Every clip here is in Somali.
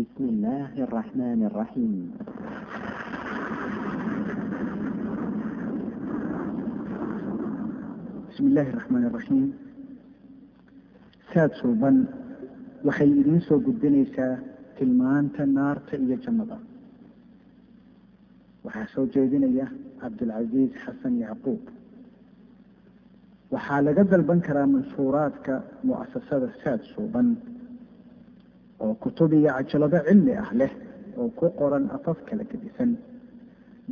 بسم الله الرحمن الرحيم bismi illaahi araxmaan iraxiim saad suuban waxay idiin soo gudbinaysaa tilmaanta naarta iyo jannada waxaa soo jeedinaya cabdilcasiis xasan yacquub waxaa laga dalban karaa manshuuraadka mu'asasada saad suuban oo kutub iyo cajalado cilmi ah leh oo ku qoran afaf kala gedisan.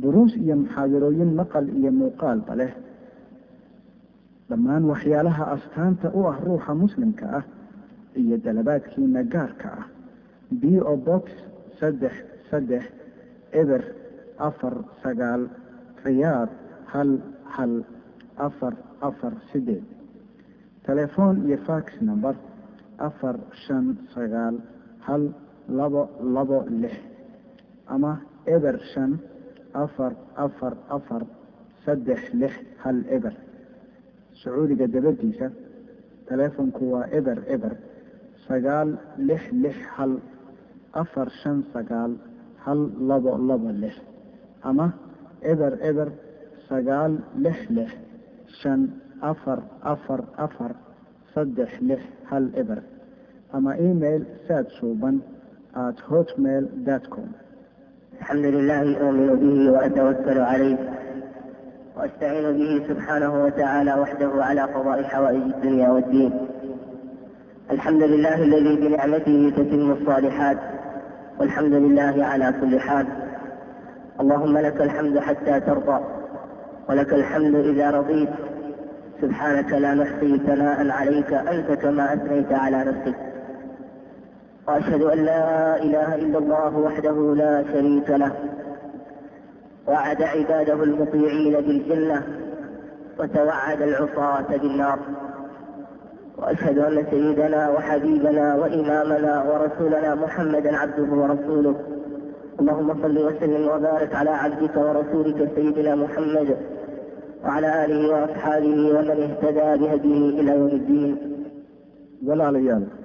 Duruus iyo muxaadarooyin maqal iyo muuqaalba leh. Dhammaan waxyaalaha astaanta u ah ruuxa muslimka ah iyo dalabaadkiina gaarka ah. B o box saddex saddex eber afar sagaal riyaad hal hal afar afar sideed. Telefoon iyo fax number afar shan sagaal hal labo labo lix ama eber shan afar afar afar saddex lix hal eber. Sacuudiga dabadiisa telefonku waa eber eber. Sagaal lix lix hal afar shan sagaal hal labo labo lix ama eber eber sagaal lix lix shan afar afar afar saddex lix hal eber ama email saad suuban at hotmail com الحمد لله أؤمن به وأتوكل عليه وأستعين به سبحانه وتعالى وحده على قضاء حوائج الدنيا والدين الحمد لله الذي بنعمته تتم الصالحات والحمد لله على كل حال اللهم لك الحمد حتى ترضى ولك الحمد إذا رضيت سبحانك لا نحصي ثناء عليك أنت كما أثنيت على نفسك وأشهد أن لا إله إلا الله وحده لا شريك له وعد عباده المطيعين بالجنة وتوعد العصاة بالنار وأشهد أن سيدنا وحبيبنا وإمامنا ورسولنا محمدا عبده ورسوله اللهم صل وسلم وبارك على عبدك ورسولك سيدنا محمد وعلى آله وأصحابه ومن اهتدى بهديه إلى يوم الدين ولا ليالي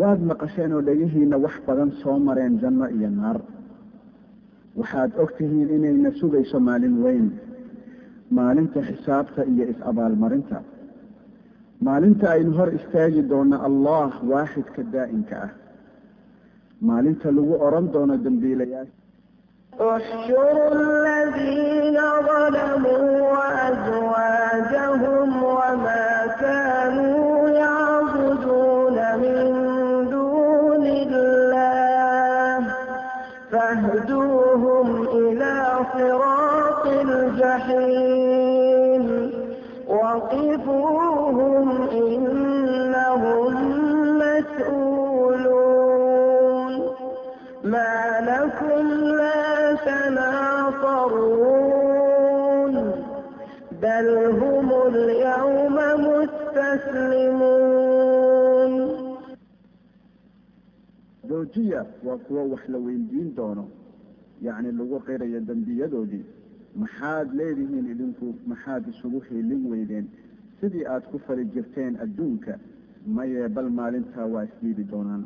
waad maqasheen oo dhegihiina wax badan soo mareen janno iyo naar waxaad og tihiin inayna sugayso maalin weyn maalinta xisaabta iyo is-abaalmarinta maalinta aynu hor istaagi doono allah waaxidka daa'imka ah maalinta lagu odhan doono dembiilayaasha احشروا الذين ظلموا وأزواجهم وما تناصرون بل هم اليوم مستسلمون joojiya waa kuwo wax la weydiin doono yacni lagu qirayo dembiyadoodii maxaad leedihiin idinku maxaad isugu hiilin weydeen sidii aad ku fali jirteen adduunka maye bal maalintaa waa isdiidi doonaan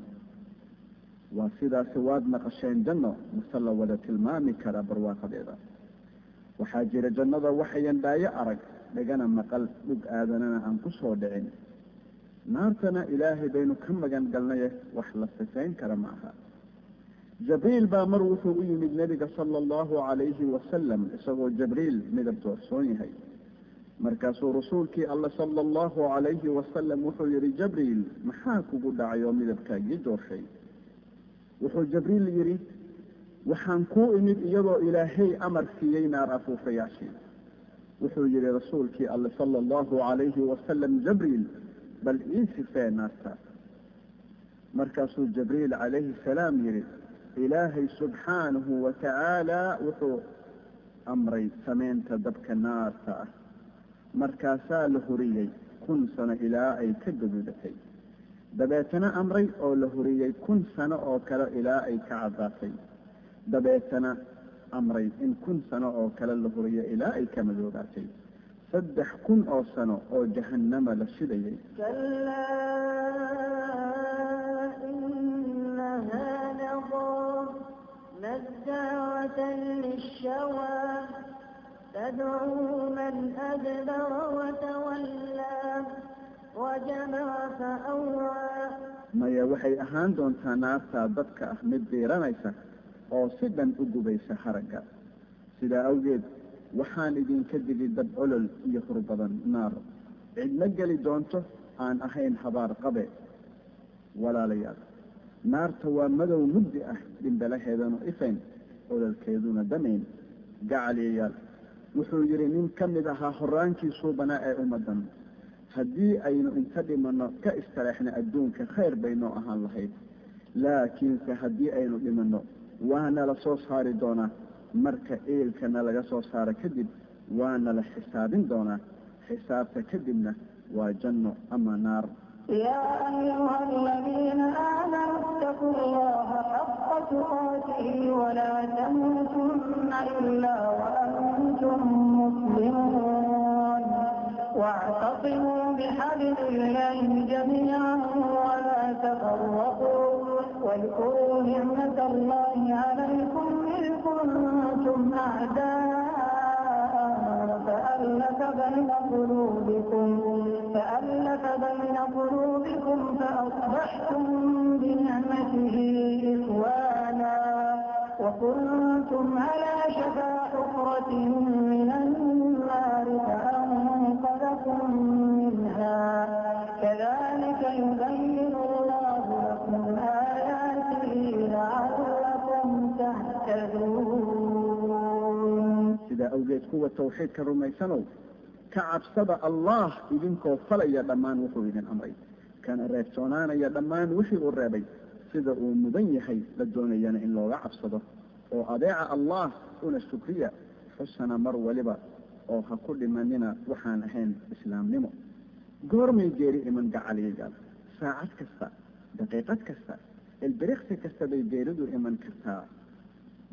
waa sidaasi waad naqasheen janno mase la wada tilmaami karaa barwaaqadeeda. Waxaa jira jannada waxayan dhaayo arag dhagana maqal dhug aadanana aan ku soo dhicin. Naartana ilaahay baynu ka magan galnaye wax la sifayn kara ma aha. Jabriil baa mar wuxuu u yimid nebiga sala allahu calayhi wasalam isagoo jabriil midab doorsoon yahay. Markaasuu rasuulkii alle sala allahu calayhi wasalam wuxuu yihi jabriil maxaa kugu dhacay oo midabkaagii doorshay wuxuu jabriil yidhi waxaan kuu imid iyadoo ilaahay amar siiyey naar afuufayaashii wuxuu yihi rasuulkii alle sala allahu calayhi wasalam jabriil bal ii sifee naartaas markaasuu jabriil calayhi salaam yihi ilaahay subxaanahu wa tacaala wuxuu amray sameynta dabka naarta ah. Markaasaa la huriyey kun sano ilaa ay ka gaduudatay dabeetana amray oo la huriyey kun sano oo kale ilaa ay ka caddaatay dabeetana amray in kun sano oo kale la huriyo ilaa ay ka madoobaatay saddex kun oo sano oo jahannama la shidayay كلا إنها نزاعة للشوى maya waxay ahaan doontaa naartaa dadka ah mid diiranaysa oo si dhan u gubaysa haragga. Sidaa awgeed waxaan idinka digi dab olol iyo hur badan naar cidna geli doonto aan ahayn habaar qabe. Walaalayaal naarta waa madow mugdi ah dhimbalaheedanu ifayn ololkeeduna damayn. Gacaliyayaal wuxuu yidhi nin ka mid ahaa horaankii suubanaa ee ummaddan haddii aynu inta dhimano ka istareexna adduunka khayr bay noo ahaan lahayd. Laakiinse haddii aynu dhimanno waana la soo saari doonaa. Marka eelkana laga soo saaro kadib waana la xisaabin doonaa. Xisaabta kadibna waa janno ama naar. يا أيها الذين آمنوا اتقوا الله حق تقاته ولا تموتن إلا وأنتم مسلمون واعتصموا بحبل الله جميعا ولا تفرقوا واذكروا نعمة الله عليكم إذ كنتم أعداء فألف بين قلوبكم فألف بين قلوبكم فأصبحتم بنعمته إخوانا وكنتم على شفا حفرة من النار لكم منها كذلك يبين الله لكم آياته لعلكم تهتدون سيدا أوجد قوة توحيد كرمي سنو كعبسد الله إذنكو فلأي دمان وحوهدين أمري كان الرابسونان يا دمان وحيه الرابي sida uu mudan yahay la doonayana in looga cabsado oo adeeca allah una shukriya xusana mar waliba oo ha ku dhimanina waxaan ahayn islaamnimo. Goormay geeri iman gacaliyayaal saacad kasta daqiiqad kasta ilbiriqsi kasta bay geeridu iman kartaa.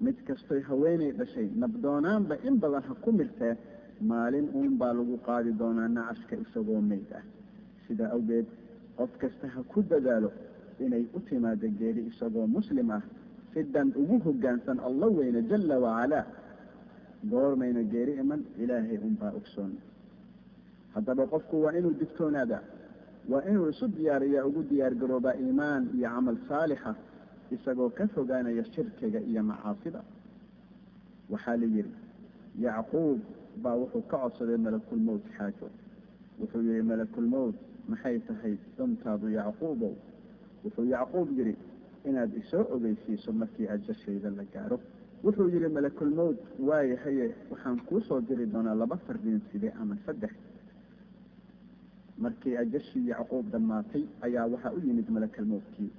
Mid kastoy haweenay dhashay nabdoonaanba in badan ha ku mirtee maalin uun baa lagu qaadi doonaa nacashka isagoo meyd ah. Sidaa awgeed qof kasta ha ku dadaalo inay u timaado geeri isagoo muslim ah si dhan ugu hoggaansan alla weyne jalla wacalaa goormayna geeri iman ilaahay unbaa ogsoon. Haddaba qofku waa inuu digtoonaadaa waa inuu isu diyaariyaa ugu diyaar garoobaa iimaan iyo camal saalixa isagoo ka fogaanaya shirkiga iyo macaasida. Waxaa la yidhi yacquub baa wuxuu ka codsaday malakulmowt xaajo. Wuxuu yihi malakulmowt maxay tahay dantaadu yacquubow? Wuxuu yacquub yidhi inaad isoo ogeysiiso markii ajashayda la gaaro wuxuu yihi malakulmowt waayahaye waxaan kuu soo diri doonaa laba fardin side ama saddex? Markii ajashii yacquub dhammaatay ayaa waxaa u yimid malakulmowtkii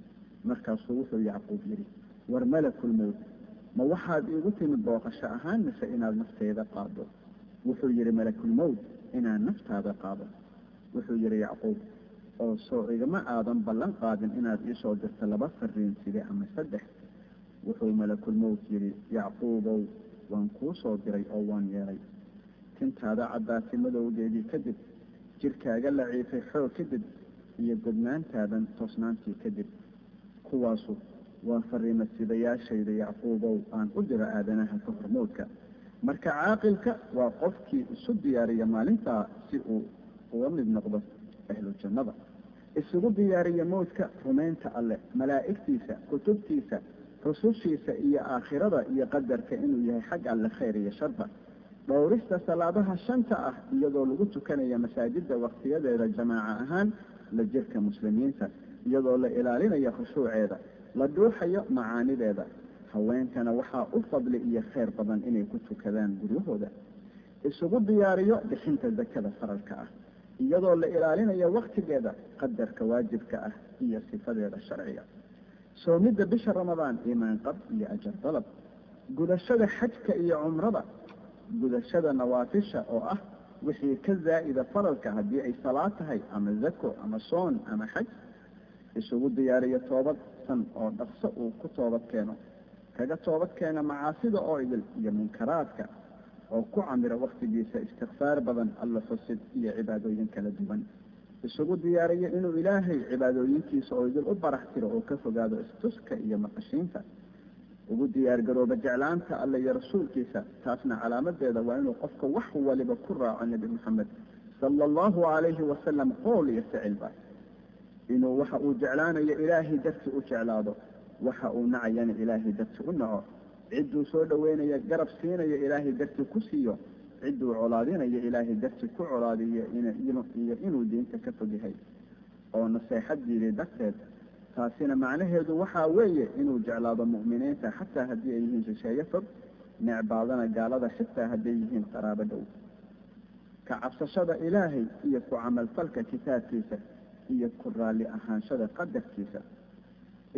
markaasuu wuxuu yacquub yidhi war malakulmowt ma waxaad iigu timid booqasho ahaan mise inaad nafteeda qaado? Wuxuu yihi malakulmowt inaan naftaada qaado. Wuxuu yihi yacquub oo soo igama aadan ballan qaadin inaad iisoo dirto laba fariin side ama saddex wuxuu malakulmowt yidhi yacquubow waan kuu soo diray oo waan yeelay. Tintaada caddaatay madowgeedii kadib jirkaaga laciifay xoog kadib iyo godnaantaadan toosnaantii kadib kuwaasu waa fariima sidayaashayda yacquubow aan u diro aadanaha ka hormowdka marka caaqilka waa qofkii isu diyaariya maalintaa si uu uga mid noqdo ahlu jannada. Isugu diyaariya mowdka rumaynta alleh malaa'igtiisa kutubtiisa rusushiisa iyo aakhirada iyo qadarka inuu yahay xag alle khayr iyo sharba dhowrista salaadaha shanta ah iyadoo lagu tukanaya masaajida waktiyadeeda jamaaca ahaan la jirka muslimiinta iyadoo la ilaalinayo khushuuceeda la dhuuxayo macaanideeda. Haweenkana waxaa u fadli iyo khayr badan inay ku tukadaan guryahooda. Isugu diyaariyo bixinta zakada faralka ah iyadoo la ilaalinayo waktigeeda qadarka waajibka ah iyo sifadeeda sharciga soomidda bisha ramadaan iimaan qab iyo ajar dalab gudashada xajka iyo cumrada gudashada nawaafisha oo ah wixii ka zaa'ida faralka haddii ay salaad tahay ama zako ama soon ama xaj isugu diyaariyo toobad san oo dhaqso uu ku toobad keeno. Kaga toobad keena macaasida oo idil iyo munkaraadka oo ku camira waktigiisa istikfaar badan alla xusid iyo cibaadooyin kala duwan isugu diyaariyo inuu ilaahay cibaadooyinkiisa oo idil u barax tiro oo ka fogaado istuska iyo maqashiinta. Ugu diyaargarooba jeclaanta alle iyo rasuulkiisa taasna calaamadeeda waa inuu qofka wax waliba ku raaco nebi moxamed sala allahu calayhi wasalam qool iyo ficilba inuu waxa uu jeclaanayo ilaahay darti u jeclaado waxa uu nacayana ilaahay darti u naco. Cidduu soo dhaweynaya garab siinayo ilaahay darti ku siiyo cidduu colaadinayo ilaahay darti ku colaadiyo iyo inuu diinta ka fog yahay oo naseexad diiday darteed. Taasina macnaheedu waxaa weeye inuu jeclaado mu'miniinta xataa haddii ay yihiin shisheeye fog necbaadana gaalada xitaa hadday yihiin qaraabo dhow. Ka cabsashada ilaahay iyo ku camalfalka kitaabkiisa iyo ku raalli ahaanshada qadarkiisa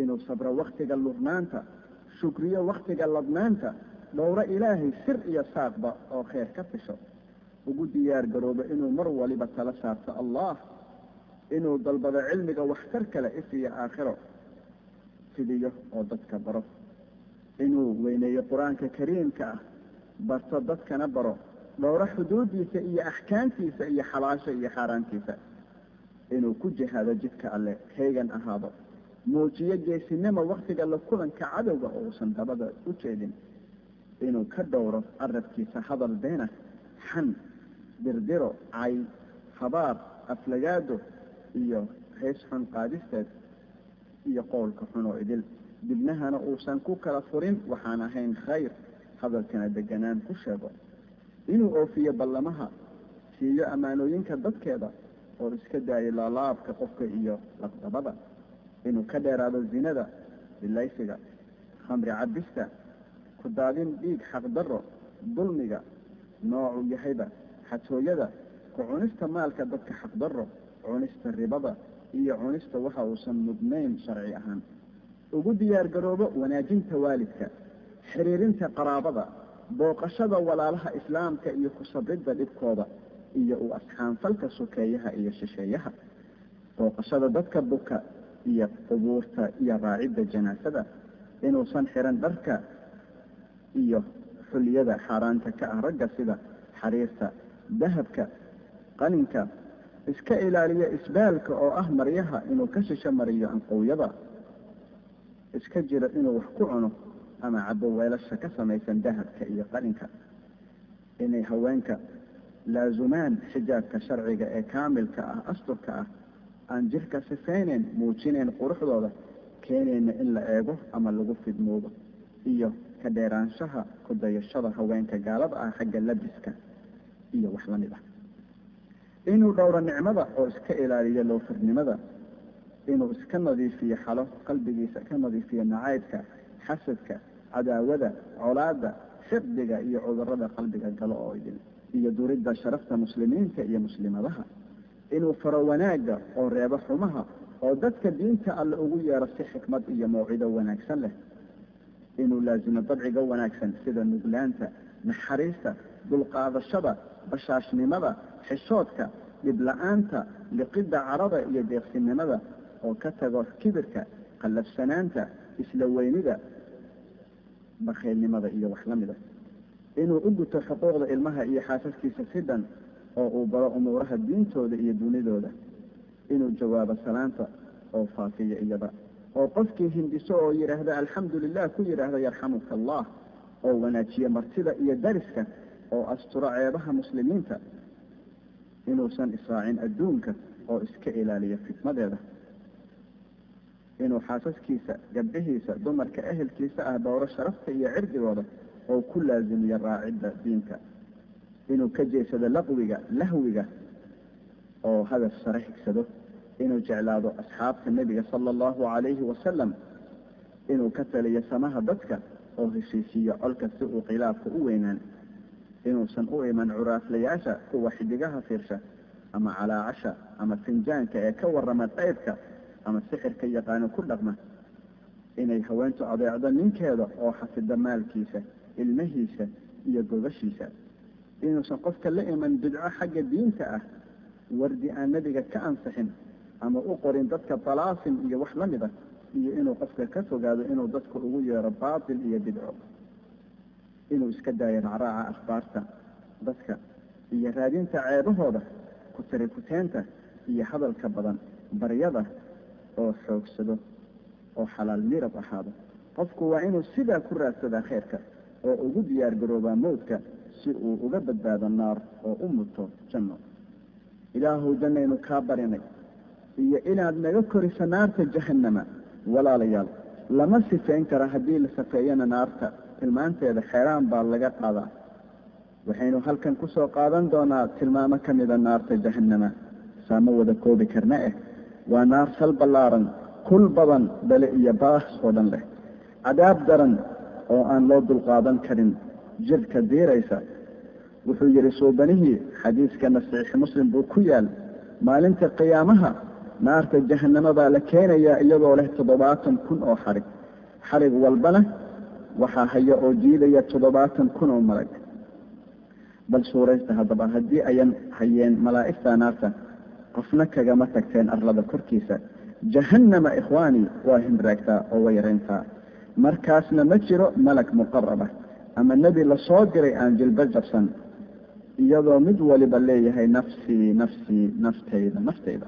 inuu sabro waktiga lurnaanta shukriyo waktiga ladnaanta dhowro ilaahay sir iyo saaqba oo kheyr ka fisho ugu diyaar garoobo inuu mar waliba tala saarto allah inuu dalbado cilmiga waxtar kale ifiyo aakhiro. Fidiyo oo dadka baro. Inuu weyneeyo qur'aanka kariimka ah barto dadkana baro dhowro xuduudiisa iyo axkaamtiisa iyo xalaasha iyo xaaraantiisa. Inuu ku jihaado jidka alle heegan ahaado. Muujiyo geesinimo waktiga la kulanka cadowga oo uusan dabada u jeedin inuu ka dhowro carabkiisa hadal beena xan dirdiro cay habaar aflagaado iyo hees xun qaadisteed iyo qowlka xun oo idil. Dibnahana uusan ku kala furin waxaan ahayn khayr. Hadalkana deganaan ku sheego. Inuu oofiyo ballamaha siiyo ammaanooyinka dadkeeda oo iska daayo laalaabka qofka iyo laqdabada. Inuu ka dheeraado zinada bilaysiga khamri cabista ku daadin dhiig xaqdarro dulmiga noocu yahayba xatooyada ku cunista maalka dadka xaqdarro cunista ribada iyo cunista waxa uusan mudnayn sharci ahaan. Ugu diyaar garoobo wanaajinta waalidka xiriirinta qaraabada booqashada walaalaha islaamka iyo ku sabridda dhibkooda iyo u asxaanfalka sokeeyaha iyo shisheeyaha booqashada dadka buka iyo qubuurta iyo raacidda janaasada inuusan xiran dharka iyo xulyada xaaraanta ka ah ragga sida xariirta dahabka qaninka iska ilaaliyo isbaalka oo ah maryaha inuu ka shisho mariyo anqowyada iska jiro inuu wax ku cuno ama cabo weelasha ka samaysan dahabka iyo qaninka. Inay haweenka laazumaan xijaabka sharciga ee kaamilka ah asturka ah aan jirka sifayneyn muujinayn quruxdooda keenayna in la eego ama lagu fidmoodo iyo ka dheeraanshaha ku dayashada haweenka gaalada ah xagga labiska iyo wax la mid ah. Inuu dhowro nicmada oo iska ilaaliyo loofirnimada inuu iska nadiifiyo xalo qalbigiisa ka nadiifiyo nacaybka xasadka cadaawada colaada xiqdiga iyo cudurrada qalbiga galo oo idin iyo duridda sharafta muslimiinta iyo muslimadaha. Inuu faro wanaagga oo reebo xumaha oo dadka diinta alle ugu yeero si xikmad iyo mawcido wanaagsan leh inuu laasimo dabciga wanaagsan sida nuglaanta naxariista dulqaadashada bashaashnimada xishoodka dhibla-aanta liqidda carada iyo deeqsinimada oo ka tago kibirka qallafsanaanta isla weynida bakhaylnimada iyo wax la mida inuu u guto xuquuqda ilmaha iyo xaasaskiisa si dhan oo uu baro umuuraha diintooda iyo dunidooda inuu jawaabo salaanta oo faafiyo iyada oo qofkii hindiso oo yidhaahda alxamdu lilah ku yidhaahda yarxamuka allah oo wanaajiyo martida iyo dariska oo asturo ceebaha muslimiinta inuusan israacin adduunka oo iska ilaaliyo fitnadeeda. Inuu xaasaskiisa gabdhihiisa dumarka ehelkiisa ah dhowro sharafta iyo cirdigooda oo ku laazimiyo raacidda diinta. Inuu ka jeesado laqwiga lahwiga oo hadaf sare xigsado inuu jeclaado asxaabta nebiga sala allahu calayhi wasalam inuu ka taliyo samaha dadka oo heshiisiiyo colka si uu khilaafka u weynaan inuusan u iman curaaflayaasha kuwa xidigaha fiirsha ama calaacasha ama finjaanka ee ka warama qaybka ama sixirka yaqaano ku dhaqma. Inay haweentu adeecdo ninkeeda oo xafida maalkiisa ilmahiisa iyo gogashiisa inuusan qofka la iman bidco xagga diinta ah wardi aan nebiga ka ansixin ama u qorin dadka dalaasin iyo wax la mid ah iyo inuu qofka ka fogaado inuu dadka ugu yeero baatil iyo bidco. Inuu iska daayo racraaca akhbaarta dadka iyo raadinta ceebahooda ku tarikuteenta iyo hadalka badan baryada oo xoogsado oo xalaal mirab ahaado. Qofku waa inuu sidaa ku raadsadaa kheyrka oo ugu diyaar garoobaa mawdka si uu uga badbaado naar oo u muto janno. Ilaahuw jannaynu kaa barinay iyo inaad naga koriso naarta jahannama walaalayaal. Lama sifeyn kara haddii la safeeyana naarta. Tilmaanteeda xeeraan baa laga qaadaa. Waxaynu halkan ku soo qaadan doonaa tilmaamo ka mida naarta jahannama. Saama wada koobi karna eh? Waa naar sal ballaaran kul badan dhale iyo baas oo dhan leh. Cadaab daran oo aan loo dulqaadan karin. Jirka diiraysa. Wuxuu yidhi suubanihii xadiiskana saxiix muslim buu ku yaal. Maalinta qiyaamaha naarta jahannama baa la keenayaa iyadoo leh toddobaatan kun oo xarig. Xarig walbana waxaa haya oo jiidaya toddobaatan kun oo malag bal suuraysta haddaba haddii ayan hayeen malaa'igta naarta qofna kagama tagteen arlada korkiisa. Jahannama ikhwaani waa himraagtaa oo way yarayntaa markaasna ma jiro malag muqaraba ama nebi la soo diray aan jilbo jabsan iyadoo mid waliba leeyahay nafsii nafsii naftayda naftayda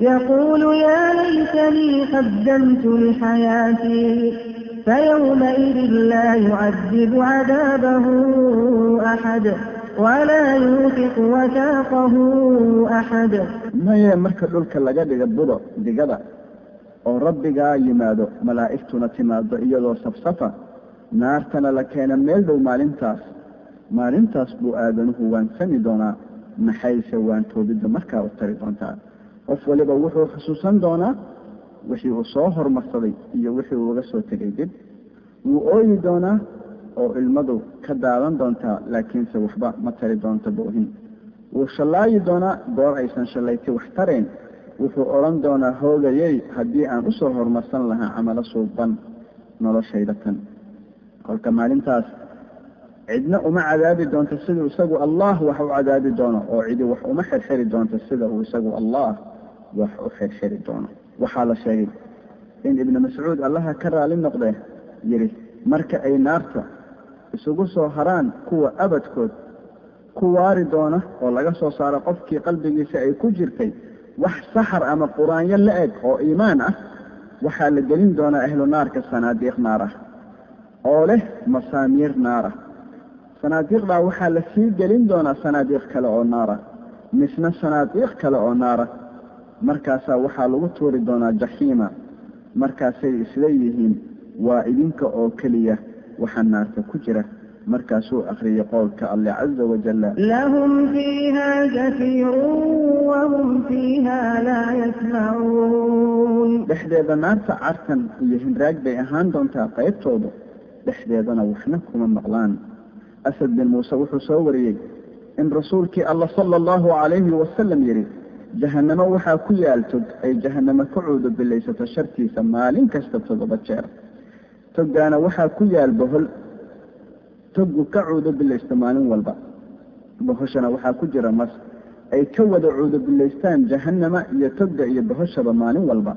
يقول يا ليتني قدمت لحياتي فيومئذ لا يعذب عذابه أحد ولا يوثق وثاقه أحد. maya marka dhulka laga dhiga budo digada oo rabbigaa yimaado malaa'igtuna timaado iyadoo safsafa naartana la keena meel dhow maalintaas maalintaas buu aadanuhu waansani doonaa maxayse waan toobidda markaa u tari doontaa qof waliba wuxuu xusuusan doonaa wixii uu soo hormarsaday iyo wixii uu uga soo tegay dib wuu ooyi doonaa oo ilmadu ka daadan doontaa laakiinse waxba ma tari doonto boohin. Wuu shallaayi doonaa goor aysan shallayti wax tarayn wuxuu odhan doonaa hoogayey haddii aan u soo horumarsan lahaa camalo suuban noloshayda tan. Kolka maalintaas cidna uma cadaabi doonto siduu isagu allah wax u cadaabi doono oo cidi wax uma xirxiri doonto sida uu isagu allah wax u xirxiri doono. Waxaa la sheegay in ibnu mascuud allaha ka raali noqdee yidhi marka ay naarta isugu soo haraan kuwa abadkood ku waari doona oo laga soo saaro qofkii qalbigiisa ay ku jirtay wax saxar ama quraanyo la eg oo iimaan ah waxaa la gelin doonaa ahlu naarka sanaadiiq naarah oo leh masaamiir naara sanaadiiqdaa waxaa la sii gelin doonaa sanaadiiq kale oo naara misna sanaadiiq kale oo naara markaasaa waxaa lagu tuuri doonaa jaxiima. Markaasay isla yihiin waa idinka oo keliya waxa naarta ku jira. Markaasuu akriyay qowlka alle caza wajala lahum fiiha zafiirun wahum fiiha laa yasmacuun dhexdeeda naarta cartan iyo hinraag bay ahaan doontaa qaybtooda dhexdeedana waxna kuma maqlaan. Asad bin muuse wuxuu soo wariyey. In rasuulkii alla sala allahu calayhi wasalam yidhi jahanamo waxaa ku yaal tog ay jahanamo ka cuudo bilaysato shartiisa maalin kasta toddoba jeer toggaana waxaa ku yaal bohol toggu ka cuudo bilaysto maalin walba bohoshana waxaa ku jira mas ay ka wada cuudo bilaystaan jahanama iyo togga iyo bohoshaba maalin walba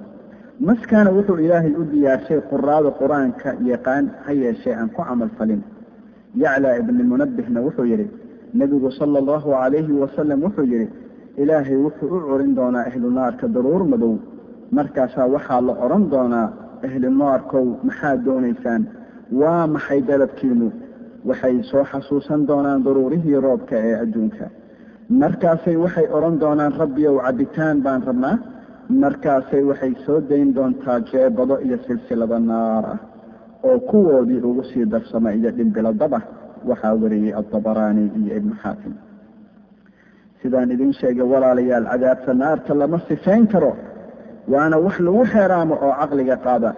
maskaana wuxuu ilaahay u diyaarshay quraada qur'aanka yaqaan ha yeeshee aan ku camal falin yaclaa ibni munabbihna wuxuu yidhi nebigu sala allahu calayhi wasalam wuxuu yidhi ilaahay wuxuu u curin doonaa ahlu naarka daruur madow. Markaasaa waxaa la odhan doonaa ahlu naarkow maxaad doonaysaan? Waa maxay dalabkiinu? Waxay soo xasuusan doonaan daruurihii roobka ee adduunka. Markaasay waxay odhan doonaan rabbiyow cabitaan baan rabnaa. Markaasay waxay soo dayn doontaa jeebado iyo silsilado naar ah oo kuwoodii ugu sii darsama iyo dhimbiladaba waxaa wariyey adabaraani iyo ibnu xaakim sidaan idin sheegay walaalayaal cadaabta naarta lama sifayn karo waana wax lagu xeeraamo oo caqliga qaada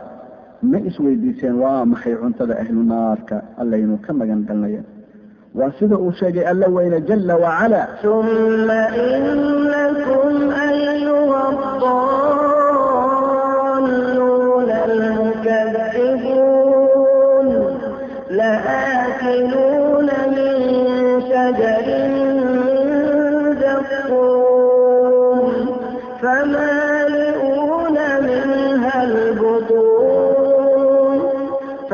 ma isweydiiseen waa maxay cuntada ahlu naarka allaynu ka magan galnaya waa sida uu sheegay alla weyne jala wacala ثم إنكم أيها الضالون المكذبون شجر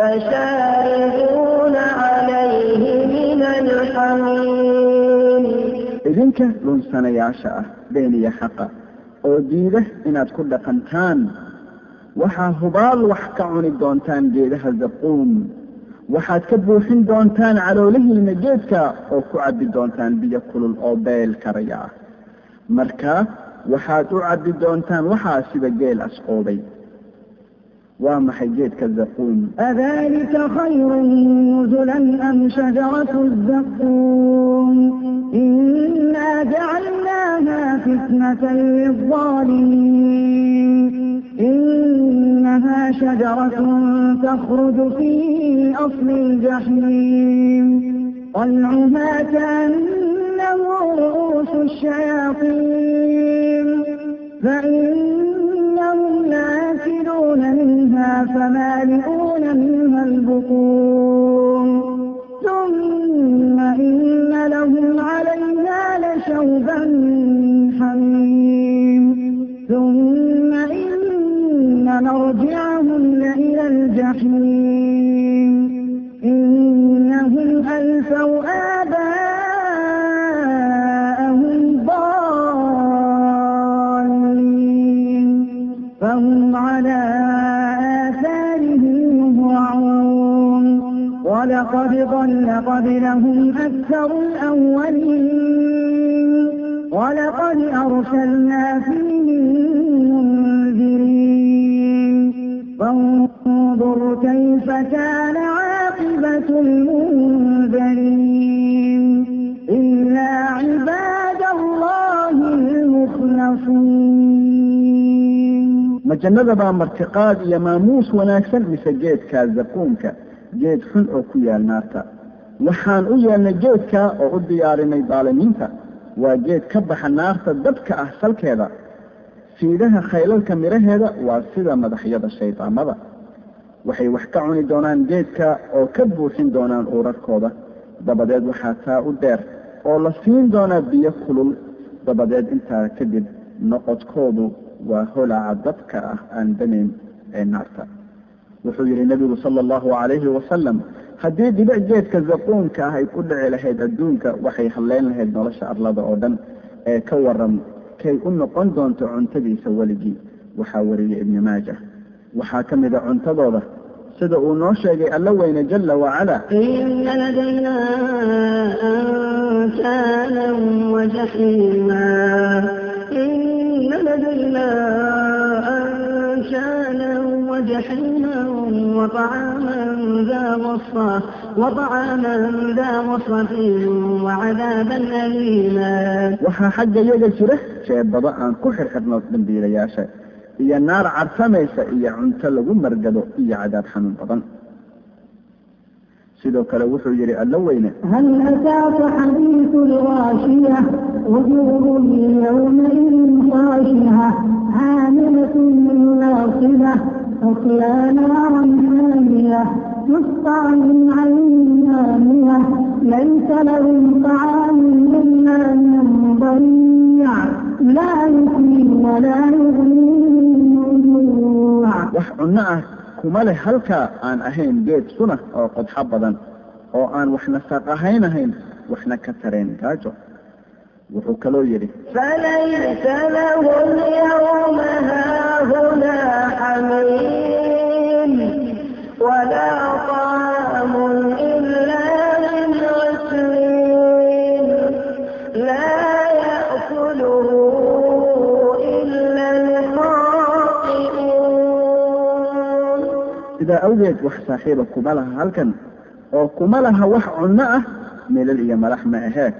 فشاربون عليه من الحميم idinka lunsanayaasha ah beeniya xaqa oo diida inaad ku dhaqantaan waxaa hubaal wax ka cuni doontaan geedaha zaquum waxaad ka buuxin doontaan caloolihiina geedka oo ku cabbi doontaan biyo kulul oo beel karaya ah marka waxaad u cabbi doontaan waxaa sida geel asqoobay waa maxay geedka zaquum adalika khayrun nuzulan am shajaratu zaquum inna jacalnaaha fitnatan lilzaalimiin. إنها شجرة تخرج في أصل الجحيم طلعها كأنه رؤوس الشياطين فإن يشربون منها فمالئون منها البطون ثم إن لهم عليها لشوبا من حميم ثم إن مرجعهم لإلى الجحيم لقد ضل قبلهم أكثر الأولين ولقد أرسلنا فيهم منذرين فانظر كيف كان عاقبة المنذرين إلا عباد الله المخلصين ma jannada baa martiqaad iyo maamuus wanaagsan mise geedka zakuunka geed xun oo ku yaal naarta. Waxaan u yeelnay geedka oo u diyaarinay daalimiinta waa geed ka baxa naarta dabka ah salkeeda. Fiidaha khaylalka midhaheeda waa sida madaxyada shaydaamada waxay wax ka cuni doonaan geedka oo ka buuxin doonaan uurarkooda. Dabadeed waxaa taa u dheer oo la siin doonaa biyo kulul. Dabadeed intaa kadib noqodkoodu waa holaca dabka ah aan damayn ee naarta wuxuu yidhi nebigu sala allahu calayhi wasalam haddii dhibic geedka zaquumka ah ay ku dhici lahayd adduunka waxay halleyn lahayd nolosha arlada oo dhan ee ka waran kay u noqon doonto cuntadiisa weligii waxaa wariyey ibni maaja waxaa ka mid a cuntadooda sida uu noo sheegay alla weyne jalla wacala إن لدينا أنكالا وجحيما وطعاما ذا غصة وطعاما ذا غصة وعذابا أليما. waxaa xagga yaga jira jeebaba aan ku xirxirno dambiilayaasha iyo naar cadsamaysa iyo cunto lagu margado iyo cadaab xanuun badan sidoo kale wuxuu yihi alla weyne hal ataaka xadiiu lgaashiya wujuhum ywmaidin kaashiha caamilatun naasida عصيانا عمانية يسقى من عين آنية ليس لهم طعام إلا من ضريع لا يسمن ولا يغني wax cunno ah kuma leh halkaa aan ahayn geed sunah oo qodxo badan oo aan waxna saqahaynahayn waxna ka tareen gaajo wuxuu kaloo yidhi فليس له اليوم هاهنا حميم ولا طعام إلا من غسلين لا يأكله إلا الخاطئون sidaa awgeed wax saaxiiba kuma laha halkan oo kuma laha wax cunno ah milal iyo malax ma ahee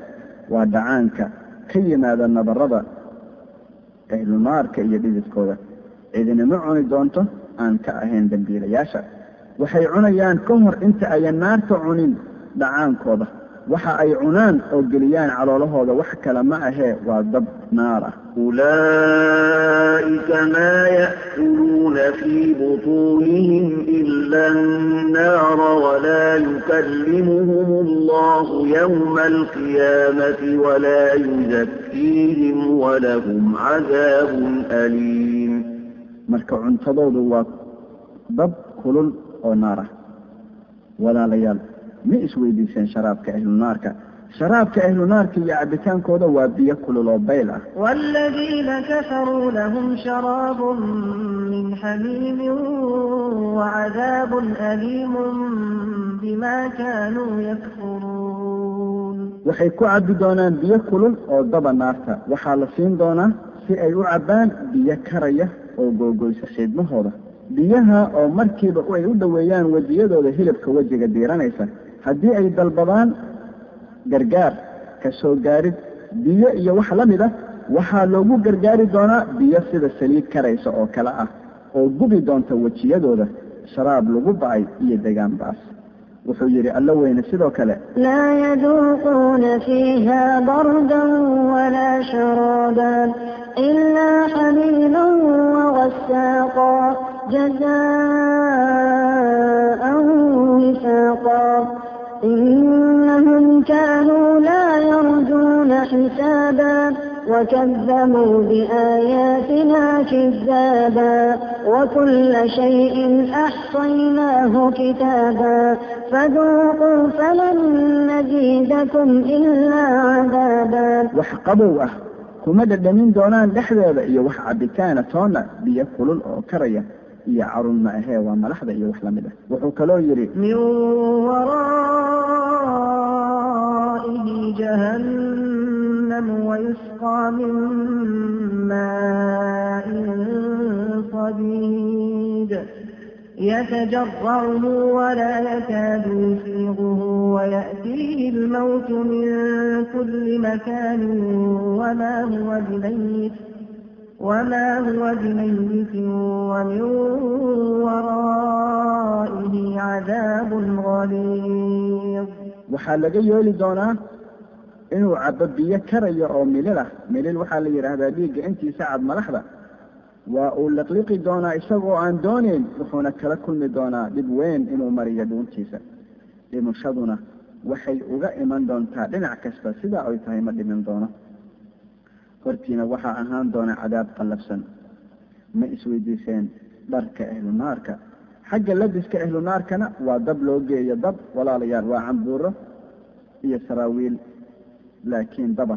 waa dhacaanka ka yimaada nabarada ehlunaarka iyo dhididkooda. Cidinama cuni doonto? Aan ka ahayn dambiilayaasha. Waxay cunayaan ka hor inta ayan naarta cunin dhacaankooda waxa ay cunaan oo geliyaan caloolahooda wax kale ma ahee waa dab naar ah أولئك ما يأكلون في بطونهم إلا النار ولا يكلمهم الله يوم القيامة ولا يزكيهم ولهم عذاب أليم marka cuntadoodu waa dab kulul oo naar ah walaalayaal ma isweydiiseen sharaabka ahlunaarka sharaabka ahlunaarka iyo cabitaankooda waa biyo kulul oo bayl ah. wladiina kafaruu lahum sharaab min xamiimi wacadaab liimu bima kaanuu yakfuruun waxay ku cabbi doonaan biyo kulul oo daba naarta. Waxaa la siin doonaa si ay u cabbaan biyo karaya oo googoysa xiidmahooda biyaha oo markiiba ay u dhoweeyaan wejiyadooda hilibka wejiga diiranaysa haddii ay dalbadaan gargaar ka soo gaarid biyo iyo wax la mid ah waxaa loogu gargaari doonaa biyo sida saliid karaysa oo kale ah oo gubi doonta wejiyadooda sharaab lagu ba'ay iyo degaan baas wuxuu yidhi alla weyne sidoo kale لا يذوقون فيها بردا ولا شرابا إلا حميما وغساقا جزاء وفاقا إنهم كانوا لا يرجون حسابا وكذبوا بآياتنا كذابا وكل شيء أحصيناه كتابا فذوقوا فلن نزيدكم إلا عذابا وحقبوا kuma dhadhamin doonaan dhexdeeda iyo wax cabitaana toona biyo kulul oo karaya iyo carun ma ahee waa malaxda iyo wax la mid ah wuxuu kaloo yidhi من ورائه جهنم ويسقى من ماء صديد يتجرعه ولا يكاد يسيغه ويأتيه الموت من كل مكان وما هو بميت وما هو بميت ومن ورائه عذاب غليظ. waxaa laga yeeli doonaa inuu cabo biyo karayo oo milil ah milil waxaa la yidhaahdaa dhiigga intiisa cad madaxda waa uu liqliqi doonaa isagoo aan dooneyn wuxuuna kala kulmi doonaa dhib weyn inuu mariyo dhuuntiisa dhimashaduna waxay uga iman doontaa dhinac kasta sidaa ay tahay ma dhimin doono hortiina waxaa ahaan doona cadaab qallafsan ma isweydiiseen dharka ahlunaarka xagga labiska ahlunaarkana waa dab loo geeyo dab walaalayaal waa cambuuro iyo saraawiil laakiin daba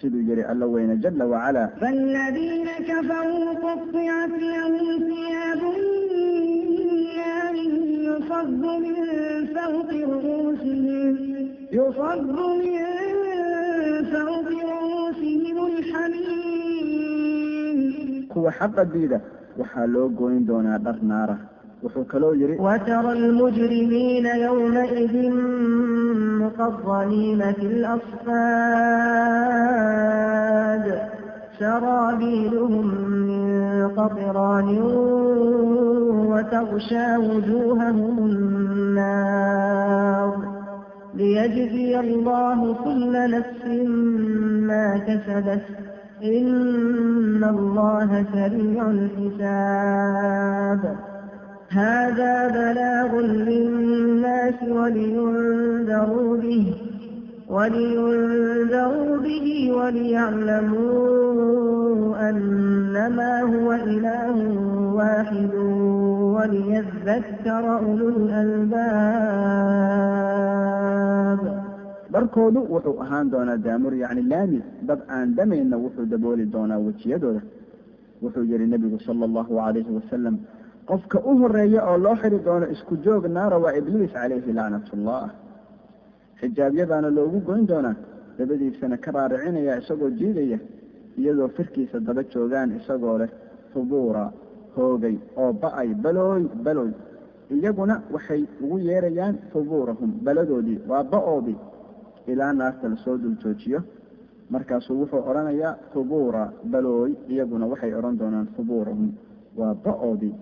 siduu yihi alla weyne jala wacalaa فالذين كفروا قطعت لهم ثياب من نار يصب من فوق رؤوسهم يصب من فوق رؤوسهم الحميم kuwa xaqa diida waxaa loo gooyn doonaa dhar naara wuxuu kaloo yidhi وترى المجرمين يومئذ مقرنين في الأصفاد سرابيلهم من قطران وتغشى وجوههم النار ليجزي الله كل نفس ما كسبت إن الله سريع الحساب هذا بلاغ للناس ولينذروا به ولينذروا به وليعلموا أنما هو إله واحد وليذكر أولو الألباب. Barkoodu wuxuu ahaan doonaa daamur yacni laami dad aan dhamayna wuxuu dabooli doonaa wejiyadooda. Wuxuu yihi nebigu sala allahu calayhi wasalam qofka u horreeya oo loo xiri doono isku joog naara waa ibliis calayhi lacnatullah xijaabyadaana loogu goyn doonaa dabadiisana ka raaricinaya isagoo jiidaya iyadoo firkiisa daba joogaan isagoo leh hubuura hoogay oo ba'ay balooy balooy. Iyaguna waxay ugu yeerayaan hubuurahum baladoodii waa ba'oodii ilaa naarta la soo dul joojiyo markaasuu wuxuu odhanayaa hubuura balooy iyaguna waxay odhan doonaan hubuurahum waa ba'oodii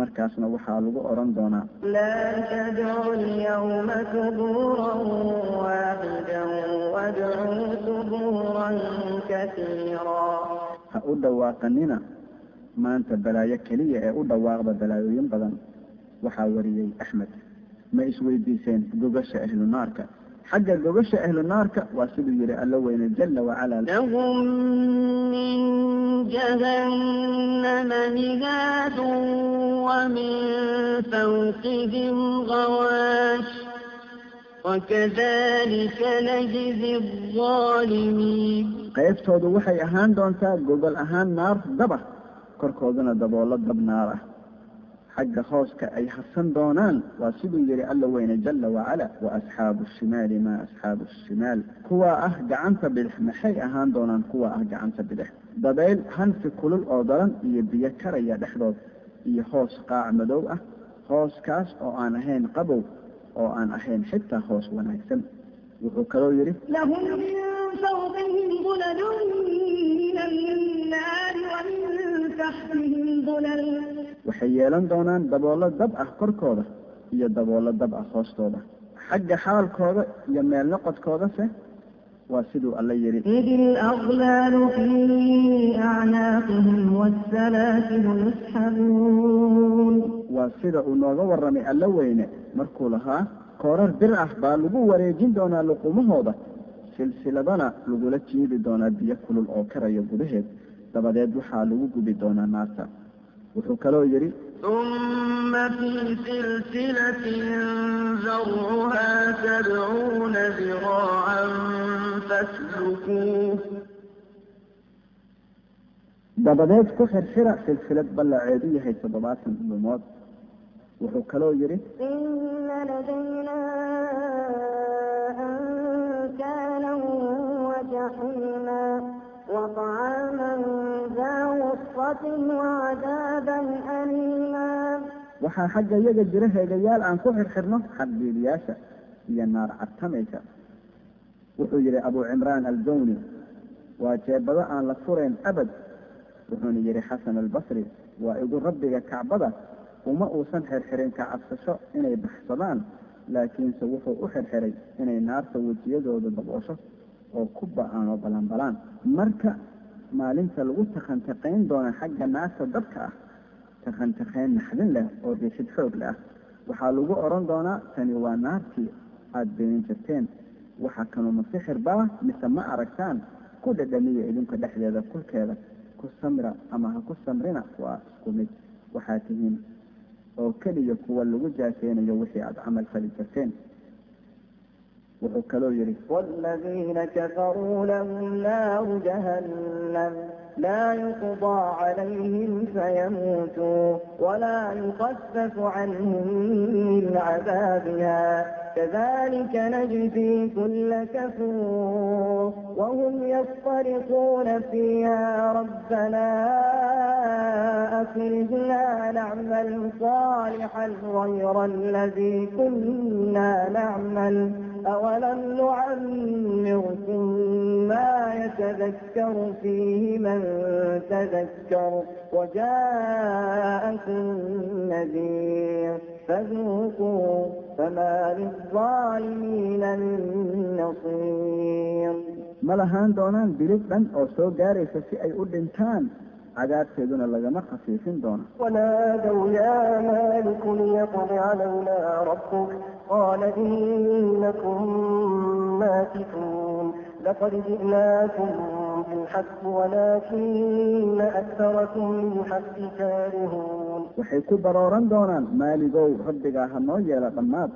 markaasna waxaa lagu odhan doonaa لا تدعوا اليوم ثبورا واحدا وادعوا ثبورا كثيرا ha u dhawaaqanina maanta balaayo keliya ee u dhawaaqda balaayooyin badan waxaa wariyey axmed ma isweydiiseen gogasha ahlu naarka xagga gogasha ahlu naarka waa siduu yihi alla weyne jala wacala لهم من جهنم مهاد ومن فوقهم غواش وكذلك نجزي الظالمين qaybtoodu waxay ahaan doontaa gogol ahaan naar daba korkoodana daboolo dab naar ah xagga hooska ay harsan doonaan waa siduu yihi alla weyne jala wacala wa asxaabu shimaali maa asxaabu shimaal kuwaa ah gacanta bidix maxay ahaan doonaan kuwa ah gacanta bidix dabayl hanfi kulul oo daran iyo biyo karaya dhexdood iyo hoos qaac madow ah hooskaas oo aan ahayn qabow oo aan ahayn xitaa hoos wanaagsan wuxuu kaloo yidhi لهم من فوقهم ظلل من النار ومن تحتهم ظلل waxay yeelan doonaan daboolo dab ah korkooda iyo daboolo dab ah hoostooda xagga xaalkooda iyo meel noqodkoodase waa siduu alla yidhi إذ الأغلال في أعناقهم والسلاسل يسحبون waa sida uu nooga warramay alla weyne markuu lahaa koorar bir ah baa lagu wareejin doonaa luqumahooda silsiladana lagula jiidi doonaa biyo kulul oo karaya gudaheed dabadeed waxaa lagu gubi doonaa naarta wuxuu kaloo yidhi ثم في سلسلة ذرعها سبعون ذراعا فاسلكوه dabadeed ku xirxira silsilad ballaceedu yahay toddobaatan dhulmood wuxuu kaloo yidhi إن لدينا أنكالا وجحيما وطعاما ذا غصة وعذابا أليما waxaa xagga iyaga jira heegayaal aan ku xirxirno xadbiiliyaasha iyo naar cartamaysa wuxuu yidhi abuu cimraan aljawni waa jeebado aan la furayn abad wuxuuna yidhi xasan albasri waa igu rabbiga kacbada uma uusan xirxirin ka cabsasho inay baxsadaan laakiinse wuxuu u xirxiray inay naarta wejiyadooda daboosho oo ku ba-aan oo balanbalaan marka maalinta lagu takantaqayn doona xagga naarta dabka ah. Takantaqayn naxdin leh oo riixid xoog leh. Ah waxaa lagu odhan doonaa tani waa naartii aada beenin jirteen. Waxa kanu masixir baa mise ma aragtaan ku dhadhamiya idinka dhexdeeda kulkeeda. Ku samra ama ha ku samrina waa isku mid. Waxaa tihiin oo keliya kuwa lagu jaaseynayo wixii aada camal fali jirteen wuxuu kaloo yidhi wاladiina kafaruu lahum naaru jahannam laa yuqضىa calayhim fayamuutuu walaa yuqafafu canhum min cadaabiha كذلك نجزي كل كفور وهم يصطرقون فيها. ربنا أخرجنا نعمل صالحا غير الذي كنا نعمل. أولم نعمركم ما يتذكر فيه من تذكر وجاءكم النذير فذوقوا فما للظالمين من نصير ما لهان doonaan bilid dhan oo soo gaaraysa si ay u dhintaan cadaabteeduna lagama khafiifin doono ونادوا يا مالك ليقض علينا ربك قال إنكم ماكثون لقد جئناكم بالحق ولكن أكثركم للحق كارهون waxay ku barooran doonaan maaligow rabbigaa ha noo yeela dhammaad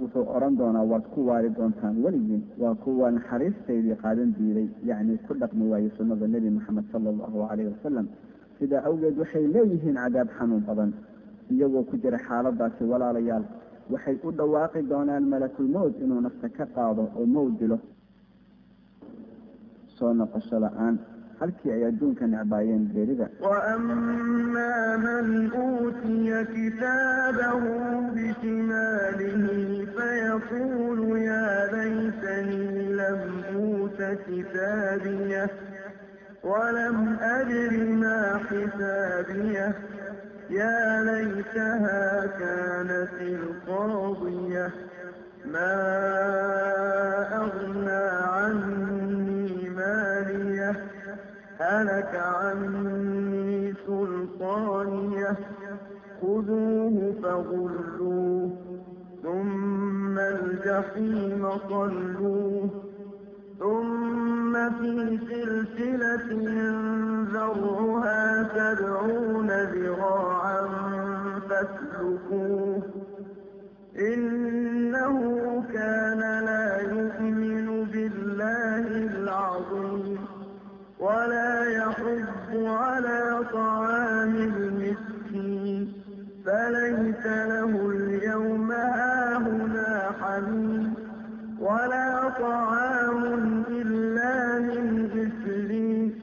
wuxuu odhan doonaa waad ku waari doontaan weligiin waa kuwa naxariistaydii qaadan diiday yacni ku dhaqmi waayey sunnada nebi moxamed sala allahu calayhi wasalam sidaa awgeed waxay leeyihiin cadaab xanuun badan iyagoo ku jira xaaladaasi walaalayaal waxay u dhawaaqi doonaan malakulmowd inuu nafta ka qaado oo mowd dilo soo noqosho la-aan halkii ay adduunka necbaayeen geerida وأما من أوتي كتابه بشماله فيقول يا ليتني لم أوت كتابيه ولم أدر ما حسابيه يا ليتها كانت القاضية ما أغنى عني مالية هلك عني سلطانية خذوه فغلوه ثم الجحيم صلوه ثم في سلسلة ذرعها سبعون ذراعا فاسلكوه إنه كان لا يؤمن بالله العظيم ولا يحب على طعام المسكين فليس له اليوم هاهنا حميد ولا طعام إلا من غسلين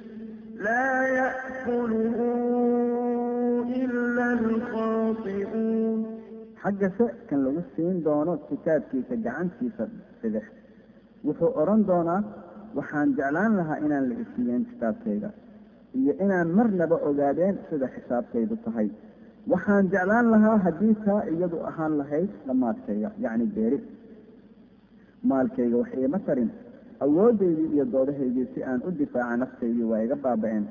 لا يأكله إلا الخاطئون xagga se kan lagu siin doono kitaabkiisa gacantiisa bidix wuxuu odhan doonaa waxaan jeclaan lahaa inaan la isiiyeen kitaabkayga iyo inaan marnaba ogaadeen sida xisaabtaydu tahay waxaan jeclaan lahaa haddii taa iyadu ahaan lahayd dhammaadkayga yacni beeri maalkayga wax iima tarin awoodaydii iyo doodahaydii si aan u difaaca naftaydii waa iga baaba-een.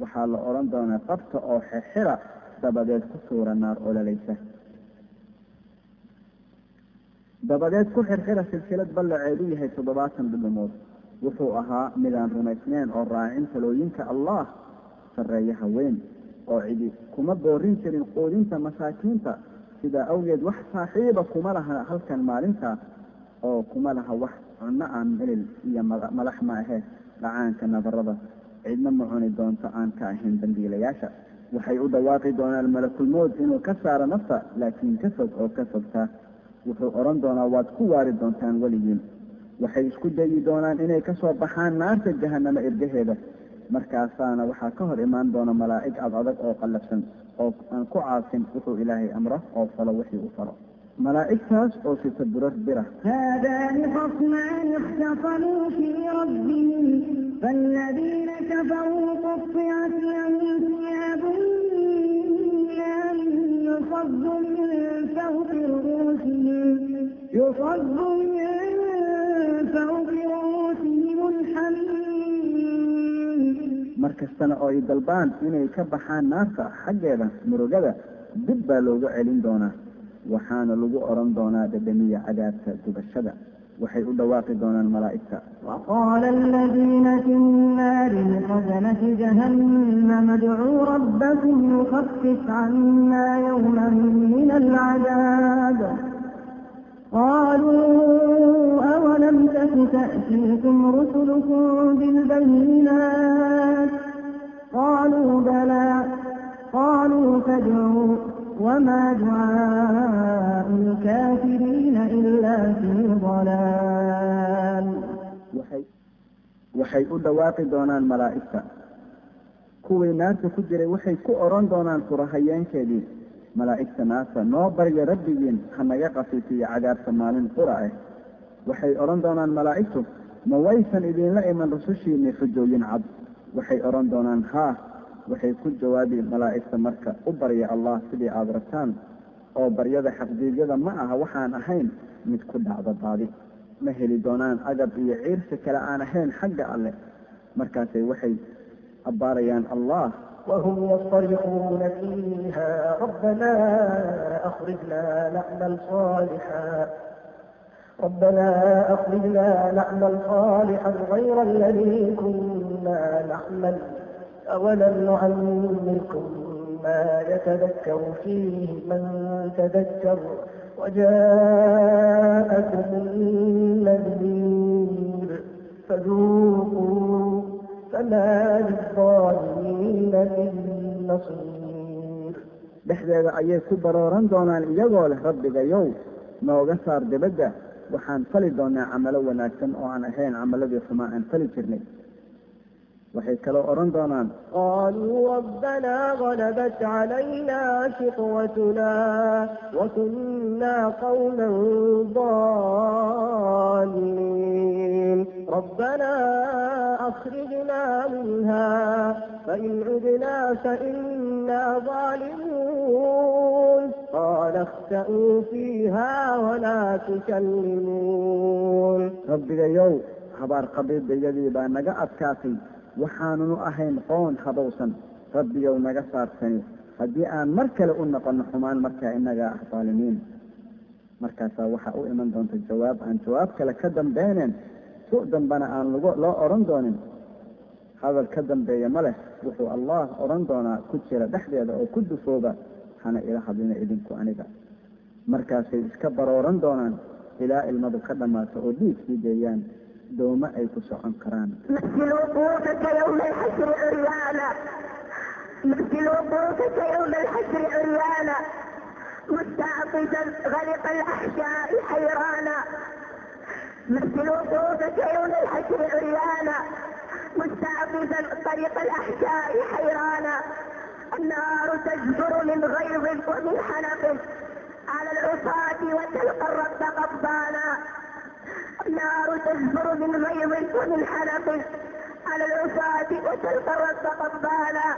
Waxaa la odhan doonaa qabta oo xexira dabadeed ku suura naar ololaysa dabadeed ku xirxira silsilad ballaceedu yahay toddobaatan dhudhumood wuxuu ahaa midaan rumaysneen oo raacin talooyinka allah sarreeya haween oo cidi kuma boorin jirin quudinta masaakiinta. Sidaa awgeed wax saaxiiba kuma laha halkan maalintaa oo kuma laha wax cunno aan melil iyo madax ma ahe dhacaanka nabarada. Cidna ma cuni doonto aan ka ahayn dambiilayaasha. Waxay u dhawaaqi doonaan malakulmood inuu ka saaro nafta laakiin ka fog oo ka fogtaa wuxuu odhan doonaa waad ku waari doontaan weligiin. Waxay isku dayi doonaan inay ka soo baxaan naarta jahanamo irgaheeda markaasaana waxaa ka hor imaan doona malaa'ig ad adag oo qallafsan oo aan ku caasin wuxuu ilaahay amro oo falo wixii uu falo malaa'igtaas oo sita burar bira هذان خصمان اختصموا في ربهم فالذين كفروا قطعت لهم ثياب من نار يصب من فوق رؤوسهم يصب من فوق رؤوسهم الحميم mar kastana oo ay dalbaan inay ka baxaan naarta xaggeeda murugada dib baa looga celin doonaa waxaana lagu oran doonaa dhadhamiya cadaabka gubashada waxay u dhawaaqi doonaan malaa'igta. Waqaala aladiina fi nnaari lkhazanati jahannam adcuu rabbakum yukafif cannaa yawman min alcadaab. قالوا أولم تك تأتيكم رسلكم بالبينات قالوا بلى قالوا فادعوا وما دعاء الكافرين إلا في ضلال waxay waxay u dhawaaqi doonaan malaa'igta kuwii naarta ku jiray waxay ku odhan doonaan furahayeenkeedii malaa'igta naarta noo barya rabbigiin ha naga qafiifiyo cadaabta maalin qura ah waxay odhan doonaan malaa'igtu ma waysan idinla iman rusushiinni xujooyin cad waxay odhan doonaan haa waxay ku jawaabi malaa'igta marka u barya allah sidii aada rabtaan oo baryada xaqdiidyada ma aha waxaan ahayn mid ku dhacda daadi. Ma heli doonaan agab iyo ciirsi kale aan ahayn xagga alleh markaasay waxay abbaarayaan allah. وهم يصطرخون فيها ربنا أخرجنا نعمل صالحا ربنا أخرجنا نعمل صالحا غير الذي كنا نعمل أولم نعمركم ما يتذكر فيه من تذكر وجاءكم النذير فذوقوا فما للظالمين من نصير. dhexdeeda ayay ku barooran doonaan iyagoo leh rabbigayow nooga saar dibadda waxaan fali doonaa camalo wanaagsan oo aan ahayn camaladii xumaa aan fali jirnay waxay kaloo odhan doonaan قالوا ربنا غلبت علينا شقوتنا وكنا قوما ضالين ربنا أخرجنا منها فإن عدنا فإنا ظالمون قال اخسأوا فيها ولا تكلمون rabbigayow habaar qabiidayadii baa naga adkaatay waxaanunu ahayn qoon habowsan rabbiyow naga saarsani haddii aan mar kale u noqono xumaan markaa inagaa ah daalimiin markaasaa waxaa u iman doonta jawaab. Aan jawaab kale ka dambeyneen su dambana aan lg loo odhan doonin. Hadal ka dambeeya ma leh wuxuu allah odhan doonaa ku jira dhexdeeda oo ku dufooba hana ila hadlina idinku aniga. Markaasay iska barooran doonaan ilaa ilmadu ka dhammaato oo dhiig sii deeyaan dooma ay ku socon karaan مثل وقوفك يوم الحشر عريانا مستعطفا غلق الاحشاء حيرانا مثل وقوفك يوم الحشر عريانا مستعطفا طريق الاحشاء حيرانا النار تجبر من غيظ ومن حنق على العصاة وتلقى الرب قبانا النار تزفر بالغيظ وبالحلق على العصاة وتلقى الطقبانا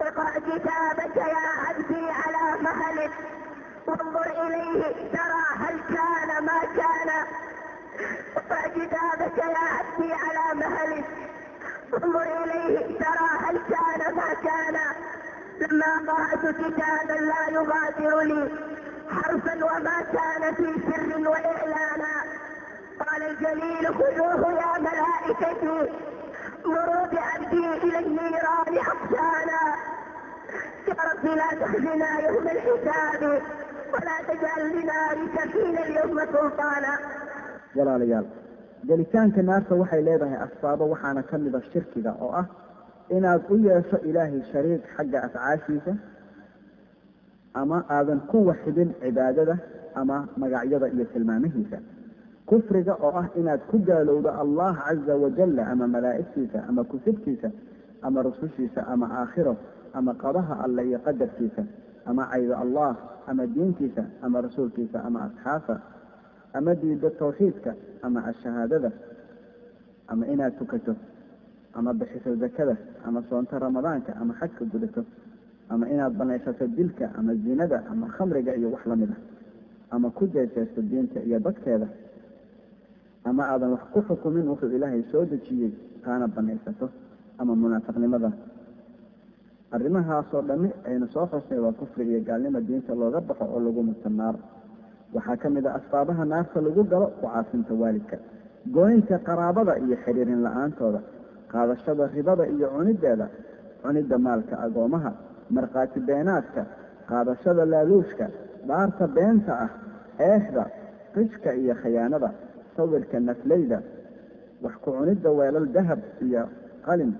اقرأ كتابك يا عبدي على مهلك وانظر إليه ترى هل كان ما كان اقرأ كتابك يا عبدي على مهلك انظر إليه ترى هل كان ما كان لما قرأت كتابا لا يغادر لي حرفا وما كان في سر وإعلانا قال الجليل خذوه يا ملائكتي مروا بعبدي الى النيران حقشانا يا رب لا تخزنا يوم الحساب ولا تجعل لنارك فينا اليوم سلطانا. Walaalayaal gelitaanka naarta waxay leedahay asbaabo waxaana ka mida ah shirkiga oo ah inaad u yeesho ilaahay shariiq xagga afcaashiisa ama aadan ku waxidin cibaadada ama magacyada iyo tilmaamihiisa kufriga oo ah inaad ku gaalowdo allah caza wajalla ama malaa'igtiisa ama kutubtiisa ama rusushiisa ama aakhiro ama qadaha alle iyo qadarkiisa ama caydo allah ama diintiisa ama rasuulkiisa ama asxaabta ama diido tawxiidka ama ashahaadada ama inaad tukato ama bixiso zakada ama soonto ramadaanka ama xajka gudato ama inaad banaysato dilka ama zinada ama khamriga iyo wax la mid ah ama ku jeeseysto diinta iyo dadkeeda ama aadan wax ku xukumin wuxuu ilaahay soo dejiyey taana banaysato ama munaafiqnimada arrimahaasoo dhami aynu soo xusnay waa kufri iyo gaalnimo diinta looga baxo oo lagu muto naar. Waxaa ka mid a asbaabaha naarta lagu galo kucaasinta waalidka gooynta qaraabada iyo xiriirin la'aantooda qaadashada ribada iyo cunideeda cunidda maalka agoomaha markhaati beenaadka qaadashada laaluushka dhaarta beenta ah eexda qishka iyo khayaanada sawirka nafleyda wax ku cunidda weelal dahab iyo qalin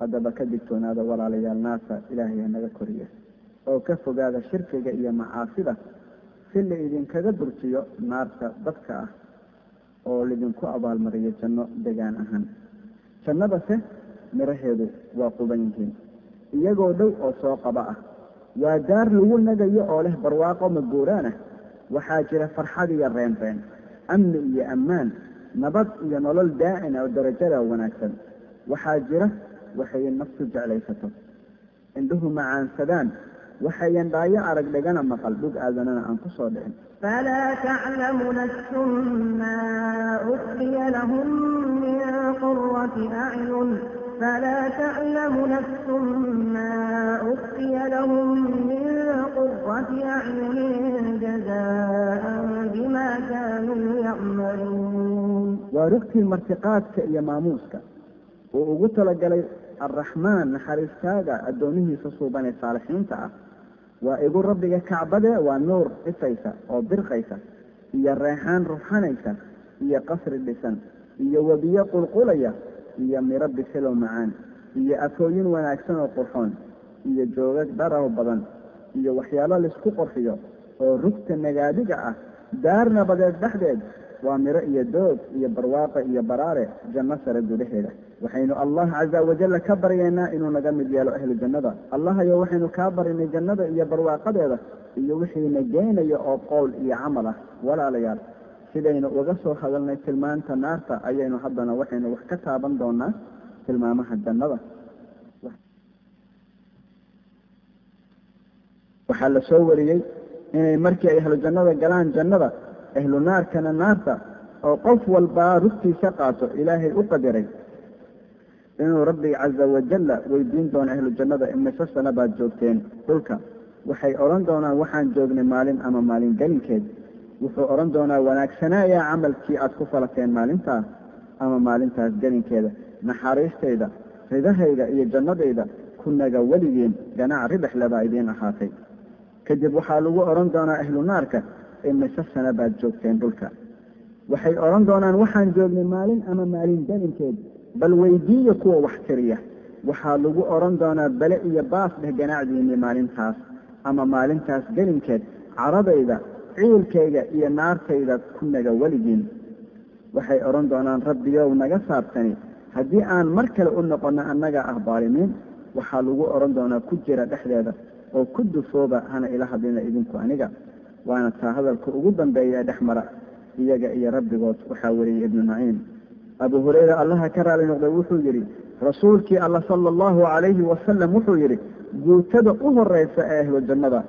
haddaba ka digtoonaada walaalayaal naarta ilaahay naga koriya oo ka fogaada shirkiga iyo macaasida si la idinkaga durjiyo naarta dadka ah oo laydinku abaalmariyo janno degaan ahaan. Jannadase miraheedu waa quban yihiin iyagoo dhow oo soo qaba ah. Waa daar lagu nagayo oo leh barwaaqo maguuraan ah waxaa jira farxad iyo reenreen amni iyo ammaan nabad iyo nolol daacin oo darajada wanaagsan. Waxaa jira waxayan nafsu jeclaysato. Indhuhu macaansadaan waxayan dhaayo arag dhagana maqal dhug aadanana aan ku soo dhicin. Falaa taclamu nafsun maa ukfiya lahum min qurati acyun فلا تعلم نفس ما أخفي لهم من قرة أعين جزاء بما كانوا يعملون waa rugtii martiqaadka iyo maamuuska uu ugu talagalay arraxmaan naxariistaaga addoomihiisa suuban ee saalixiinta ah waa igu rabbiga kacbade waa nuur ifaysa oo birqaysa iyo reexaan ruxanaysa iyo qasri dhisan iyo webiyo qulqulaya iyo miro bisilow macaan iyo afooyin wanaagsan oo qurxoon iyo joogag dharaw badan iyo waxyaalo laisku qorxiyo oo rugta nagaadiga ah daarna badeed dhexdeed. Waa miro iyo doog iyo barwaaqo iyo baraare janno sare gudaheeda. Waxaynu allah caza wajalla ka baryaynaa inuu naga mid yeelo ahlu jannada. Allahayo waxaynu kaa barinay jannada iyo barwaaqadeeda iyo wixiina geenaya oo qowl iyo camal ah. Walaalayaal sidaynu uga soo hadalnay tilmaanta naarta ayaynu haddana waxaynu wax ka taaban doonaa tilmaamaha jannada. Waxaa la soo wariyey inay markii ahlu jannada galaan jannada ahlu naarkana naarta oo qof walbaa rugtiisa qaato ilaahay u qadiray. Inuu rabbi caza wajalla weydiin doono ahlu jannada imise sano baad joogteen dhulka. Waxay odhan doonaan waxaan joognay maalin ama maalin gelinkeed. Wuxuu odhan doonaa wanaagsanaaya camalkii aad ku falateen maalintaas ama maalintaas gelinkeeda naxariistayda ridahayda iyo jannadayda kunaga weligiin ganaac ribaxle baa idiin ahaatay kadib waxaa lagu odhan doonaa ahlu naarka imise sana baad joogteen dhulka. Waxay odhan doonaan waxaan joognay maalin ama maalin gelinkeed bal weydiiya kuwa wax tiriya waxaa lagu odhan doonaa bele iyo baas dheh ganaacdiinii maalintaas ama maalintaas gelinkeed caradayda ciilkayga iyo naartayda kunaga weligiin waxay odhan doonaan rabbiyow naga saabtani haddii aan mar kale u noqono annaga ah baalimiin waxaa lagu odhan doonaa ku jira dhexdeeda oo ku dufooba hana ila hadlina idinku aniga. Waana taa hadalka ugu dambeeya ee dhex mara iyaga iyo rabbigood waxaa wariyey ibnu naciim abu hurayra allaha ka raali noqday wuxuu yidhi rasuulkii alla sala allahu calayhi wasalam wuxuu yidhi guutada u horeysa ee ahlu jannada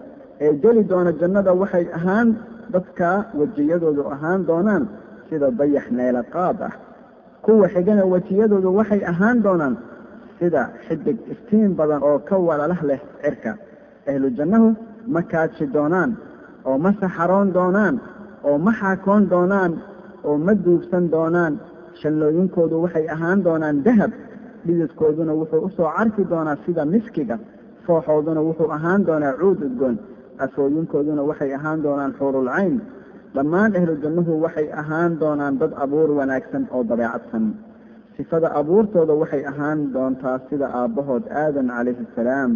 ee geli doona jannada waxay ahaan dadka wejiyadoodu ahaan doonaan sida dayax neela qaad ah. Kuwa xigana wejiyadoodu waxay ahaan doonaan sida xidig iftiin badan oo ka walalah leh cirka. Ahlu jannahu ma kaadshi doonaan oo ma saxaroon doonaan oo ma xaakoon doonaan oo ma duubsan doonaan. Shallooyinkoodu waxay ahaan doonaan dahab dhididkooduna wuxuu u soo carfi doonaa sida miskiga fooxooduna wuxuu ahaan doonaa cuud udgoon afooyinkooduna waxay ahaan doonaan xuurulcayn dhammaan ahlu jannuhu waxay ahaan doonaan dad abuur wanaagsan oo dabeecadsan sifada abuurtooda waxay ahaan doontaa sida aabbahood aadan calayhi asalaam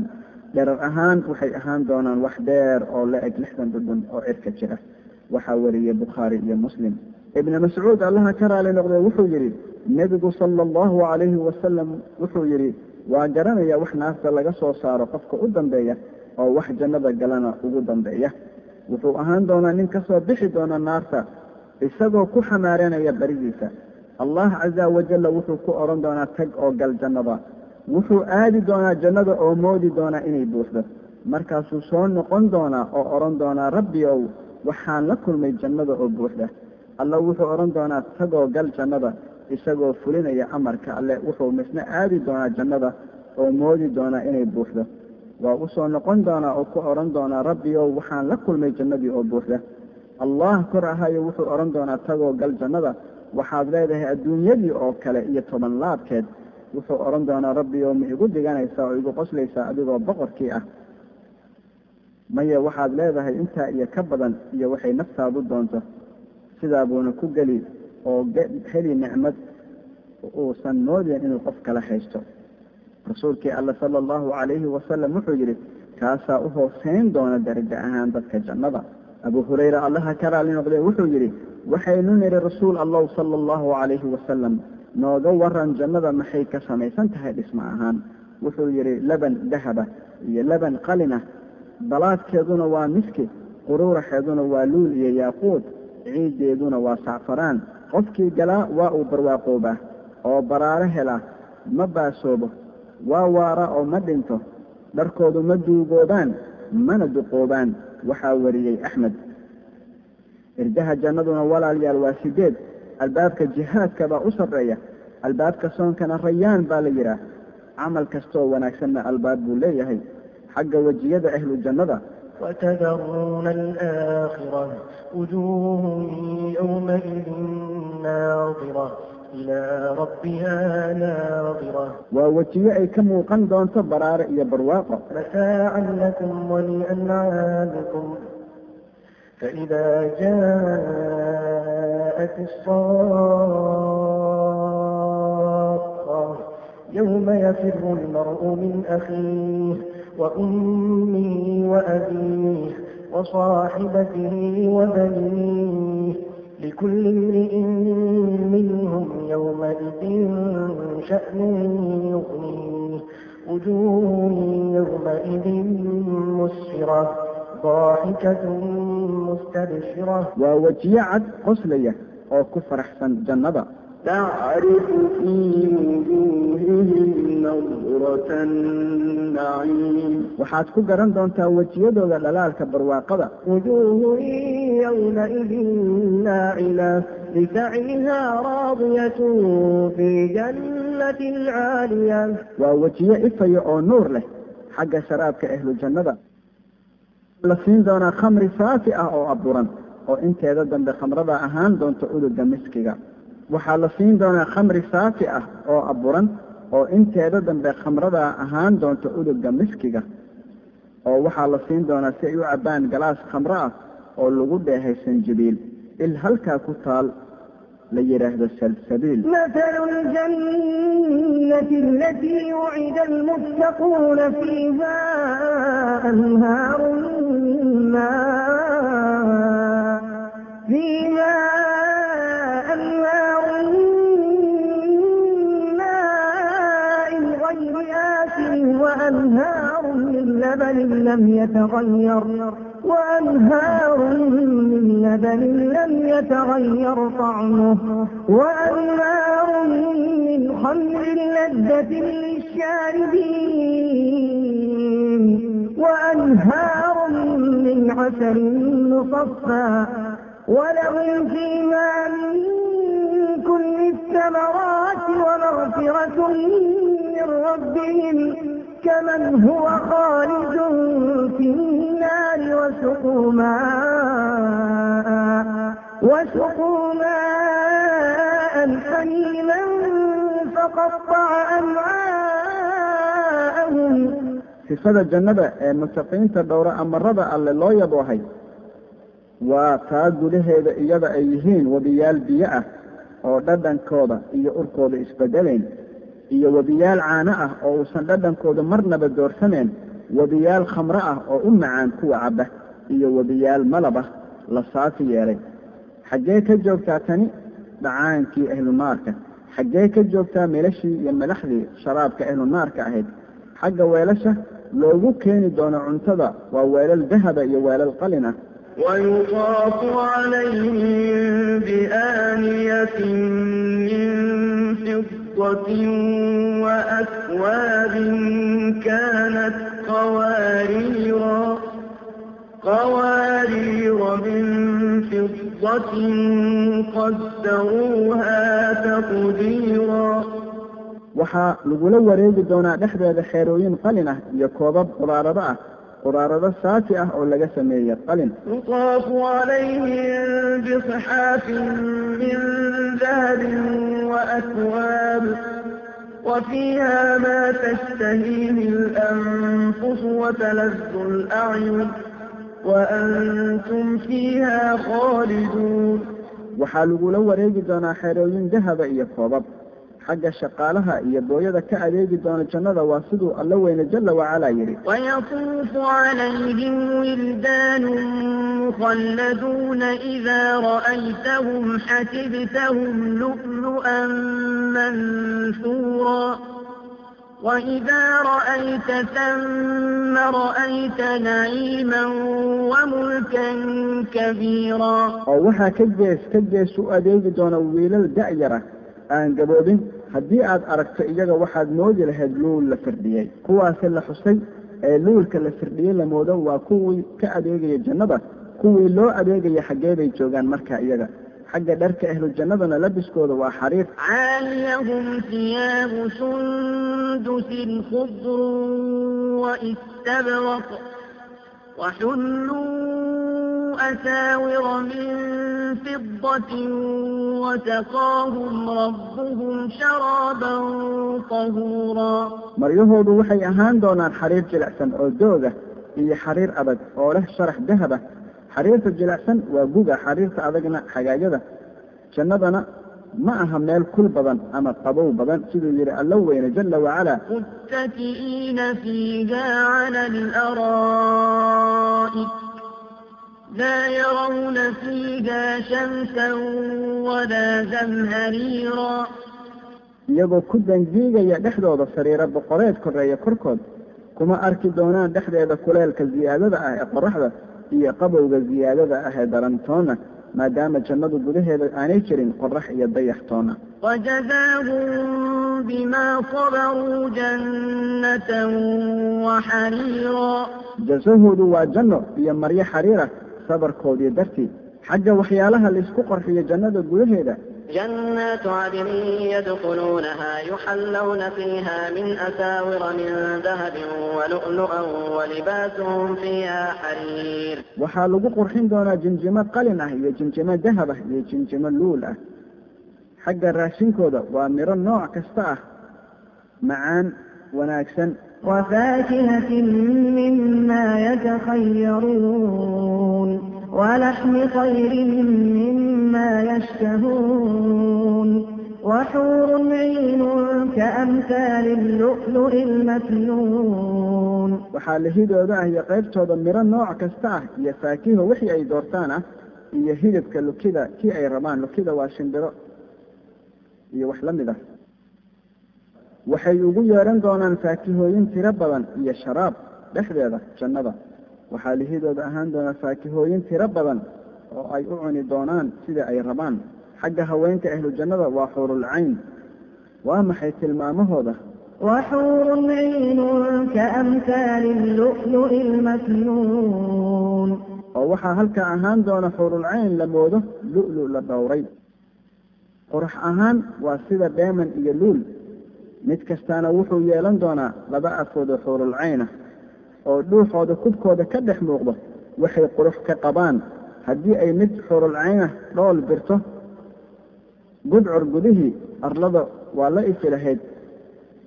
dherar ahaan waxay ahaan doonaan wax dheer oo la eg lixdan dhudhun oo cirka jira. Waxaa wariyey bukhaari iyo muslim. Ibnu mascuud allaha ka raali noqday wuxuu yidhi nebigu sala allahu calayhi wasalam wuxuu yidhi waa garanaya wax naarta laga soo saaro qofka u dambeeya oo wax jannada galana ugu dambeeya. Wuxuu ahaan doonaa nin ka soo bixi doona naarta isagoo ku xamaaranaya beridiisa allah caza wajalla wuxuu ku odhan doonaa tag oo gal jannada. Wuxuu aadi doonaa jannada oo moodi doonaa inay buuxdo. Markaasuu soo noqon doonaa oo odhan doonaa rabbi ow waxaan la kulmay jannada oo buuxda. Alla wuxuu odhan doonaa tagoo gal jannada isagoo fulinaya amarka. Alle wuxuu misna aadi doonaa jannada oo moodi doonaa inay buuxdo. Waa u soo noqon doonaa oo ku odhan doonaa rabbi ow waxaan la kulmay jannadii oo buuxda. Allah kor ahayo wuxuu odhan doonaa tagoo gal jannada waxaad leedahay adduunyadii oo kale iyo toban laabkeed wuxuu odhan doonaa rabbi ma igu diganaysaa oo igu qoslaysaa adigoo boqorkii ah. Maya waxaad leedahay intaa iyo ka badan iyo waxay naftaadu doonto sidaa buuna ku geli oo heli nicmad uusan moodin inuu qof kala haysto. Rasuulkii alla sala allahu calayhi wasalam wuxuu yidhi kaasaa u hooseyn doona darajo ahaan dadka jannada. Abu hurayra allaha ka raali noqdee wuxuu yidhi waxaynu nidhi rasuul allahu sala allahu calayhi wasalam nooga waran jannada maxay ka samaysan tahay dhismo ahaan? Wuxuu yidhi laban dahaba iyo laban qalina dalaadkeeduna waa miski quruuraxeeduna waa luul iyo yaaquud ciiddeeduna waa sacfaraan qofkii galaa waa uu barwaaqoobaa oo baraaro helaa ma baasoobo. Waa waara oo ma dhinto dharkoodu ma duugoobaan mana duqoobaan waxaa wariyey axmed irdaha jannaduna walaalyaal waa sideed. Albaabka jihaadka baa u sarreeya. Albaabka soonkana rayaan baa la yidhaah. Camal kastooo wanaagsanna albaab buu leeyahay. Xagga wejiyada ahlu jannada. وتذرون الآخرة وجوه يومئذ ناظرة إلى ربها ناظرة ووجيه أي كم وقندون تبرار يا برواقة متاعا لكم ولأنعامكم فإذا جاءت الصاخة يوم يفر المرء من أخيه وأمه وأبيه وصاحبته وبنيه لكل امرئ منهم يومئذ شأن يغنيه وجوه يومئذ مسفرة ضاحكة مستبشرة waa wejiyo cad qoslaya oo ku faraxsan jannada تعرف في وجوههم نظرة النعيم waxaad ku garan doontaa wejiyadooda dhalaalka barwaaqada وجوه يومئذ ناعمة لسعيها راضية في جنة عالية waa wejiyo ifaya oo nuur leh xagga sharaabka ahlu jannada la siin doonaa khamri saafi ah oo aburan oo inteeda dambe khamrada ahaan doonto uduga miskiga. Waxaa la siin doonaa khamri saafi ah oo aburan oo inteeda dambe khamrada ahaan doonto uduga miskiga. Oo waxaa la siin doonaa si ay u cabbaan galaas khamro ah oo lagu dheehay sanjibiil il halkaa ku taal la yidhaahdo salsabiil. Matalu ljannati alatii wucida almuttaquuna fiiha anhaarun ماء أنهار ماء غير وأنهار من لبن لم يتغير وأنهار من لبن لم يتغير طعمه وأنهار من خمر لذة للشاربين وأنهار من عسل مصفى ولهم فيما من كل الثمرات ومغفرة من ربهم كمن هو خالد في النار وسقوا ماء وسقوا ماء حميما فقطع أمعاءهم sifada jannada ee mutaqiinta dhowra amarada alle loo yaboohay waa taa gudaheeda iyada ay yihiin webiyaal biyo ah oo dhadhankooda iyo urkooda isbedelayn iyo webiyaal caano ah oo uusan dhadhankooda marnaba doorsanayn webiyaal khamro ah oo u macaan kuwa cabba iyo webiyaal malab ah la saafi yeelay. Xaggee ka joogtaa tani? Dhacaankii ahlunaarka xaggee ka joogtaa melashii iyo madaxdii sharaabka ahlunaarka ahayd? Xagga weelasha loogu keeni doono cuntada waa weelal dahaba iyo weelal qalin ah. wyuaaf عalayhim bأniyaة min fiضة وأكwaab kanat qawariira min fiضة qadaruuha تqdiira waxaa lagula wareegi doonaa dhexdeeda xeerooyin qalin ah iyo koobab quraarado ah quraarado saafi ah oo laga sameeyey qalin يطاف عليهم بصحاف من ذهب وأكواب وفيها ما تشتهيه الأنفس وتلذ الأعين وأنتم فيها خالدون waxaa lagula wareegi doonaa xeerooyin dahaba iyo koobab xagga shaqaalaha iyo booyada ka adeegi doona jannada waa siduu alla weyne jalla wacalaa yidhi. wayaquufu calayhim wildaanun mukhalladuuna idaa ra'aytahum xasibtahum lu'lu'an mansuura وإذا رأيت ثم رأيت نعيما وملكا كبيرا oo waxaa ka gees ka jees u adeegi doona wiilal da'yara aan gaboobin haddii aada aragto iyaga waxaad moodi lahayd luul la firdhiyey kuwaasi la xusay ee luulka la firdhiyey la moodo waa kuwii ka adeegaya jannada kuwii loo adeegaya xaggeebay joogaan markaa iyaga. Xagga dharka ahlu jannadana labiskooda waa xariir caaliyahum siyaabu sundusin khudru waistabraq waxulluu أساور من فضة وتقاهم ربهم شرابا طهورا. مريهود وحي أهان دونان حرير جلعسن عزوزة iyo xariir adag oo leh sharax dahaba xariirta jilicsan waa guga xariirta adagna xagaajada jannadana ma aha meel kul badan ama qabow badan siduu yihi alla weyne jala wacalaa muttakiiina fiiha لا يرون فيها شمسا ولا زمهريرا iyagoo ku dangiigaya dhexdooda sariiro boqoreed koreeya korkood kuma arki doonaan dhexdeeda kuleelka ziyaadada ah ee qoraxda iyo qabowga ziyaadada ah ee darantoona maadaama jannadu gudaheeda aanay jirin qorax iyo dayax toona وجزاهم بما صبروا جنة وحريرا jasahoodu waa janno iyo maryo xariira sabarkoodii dartii xagga waxyaalaha laysku qorxiyo jannada gudaheeda جنات عدن يدخلونها يحلون فيها من أساور من ذهب ولؤلؤا ولباسهم فيها حرير waxaa lagu qurxin doonaa jinjimo qalin ah iyo jinjimo dahab ah iyo jinjimo luul ah xagga raashinkooda waa miro nooc kasta ah macaan wanaagsan وفاكهة مما يتخيرون ولحم طير مما يشتهون وحور عين كأمثال اللؤلؤ المكنون. waxaa la hidooda ah iyo qaybtooda miro nooc kasta ah iyo faakiho wixii ay doortaan ah iyo hilibka lukida kii ay rabaan lukida waa shimbiro iyo wax la mid waxay ugu yeedhan doonaan faakihooyin tiro badan iyo sharaab dhexdeeda jannada. Waxaa lihidooda ahaan doona faakihooyin tiro badan oo ay u cuni doonaan sida ay rabaan. Xagga haweenka ahlu jannada waa xuurul cayn. Waa maxay tilmaamahooda? Waxuuru ciinun kaamhaali lulu'i lmasnuun oo waxaa halkaa ahaan doona xuurul cayn la moodo lu-lu la dhowray. Qorax ahaan waa sida dheeman iyo luul mid kastaana wuxuu yeelan doonaa laba afood oo xuurulcaynah oo dhuuxooda kubkooda ka dhex muuqdo waxay qurux ka qabaan. Haddii ay mid xuurulcaynah dhool birto gudcur gudihii arlada waa la ifi lahayd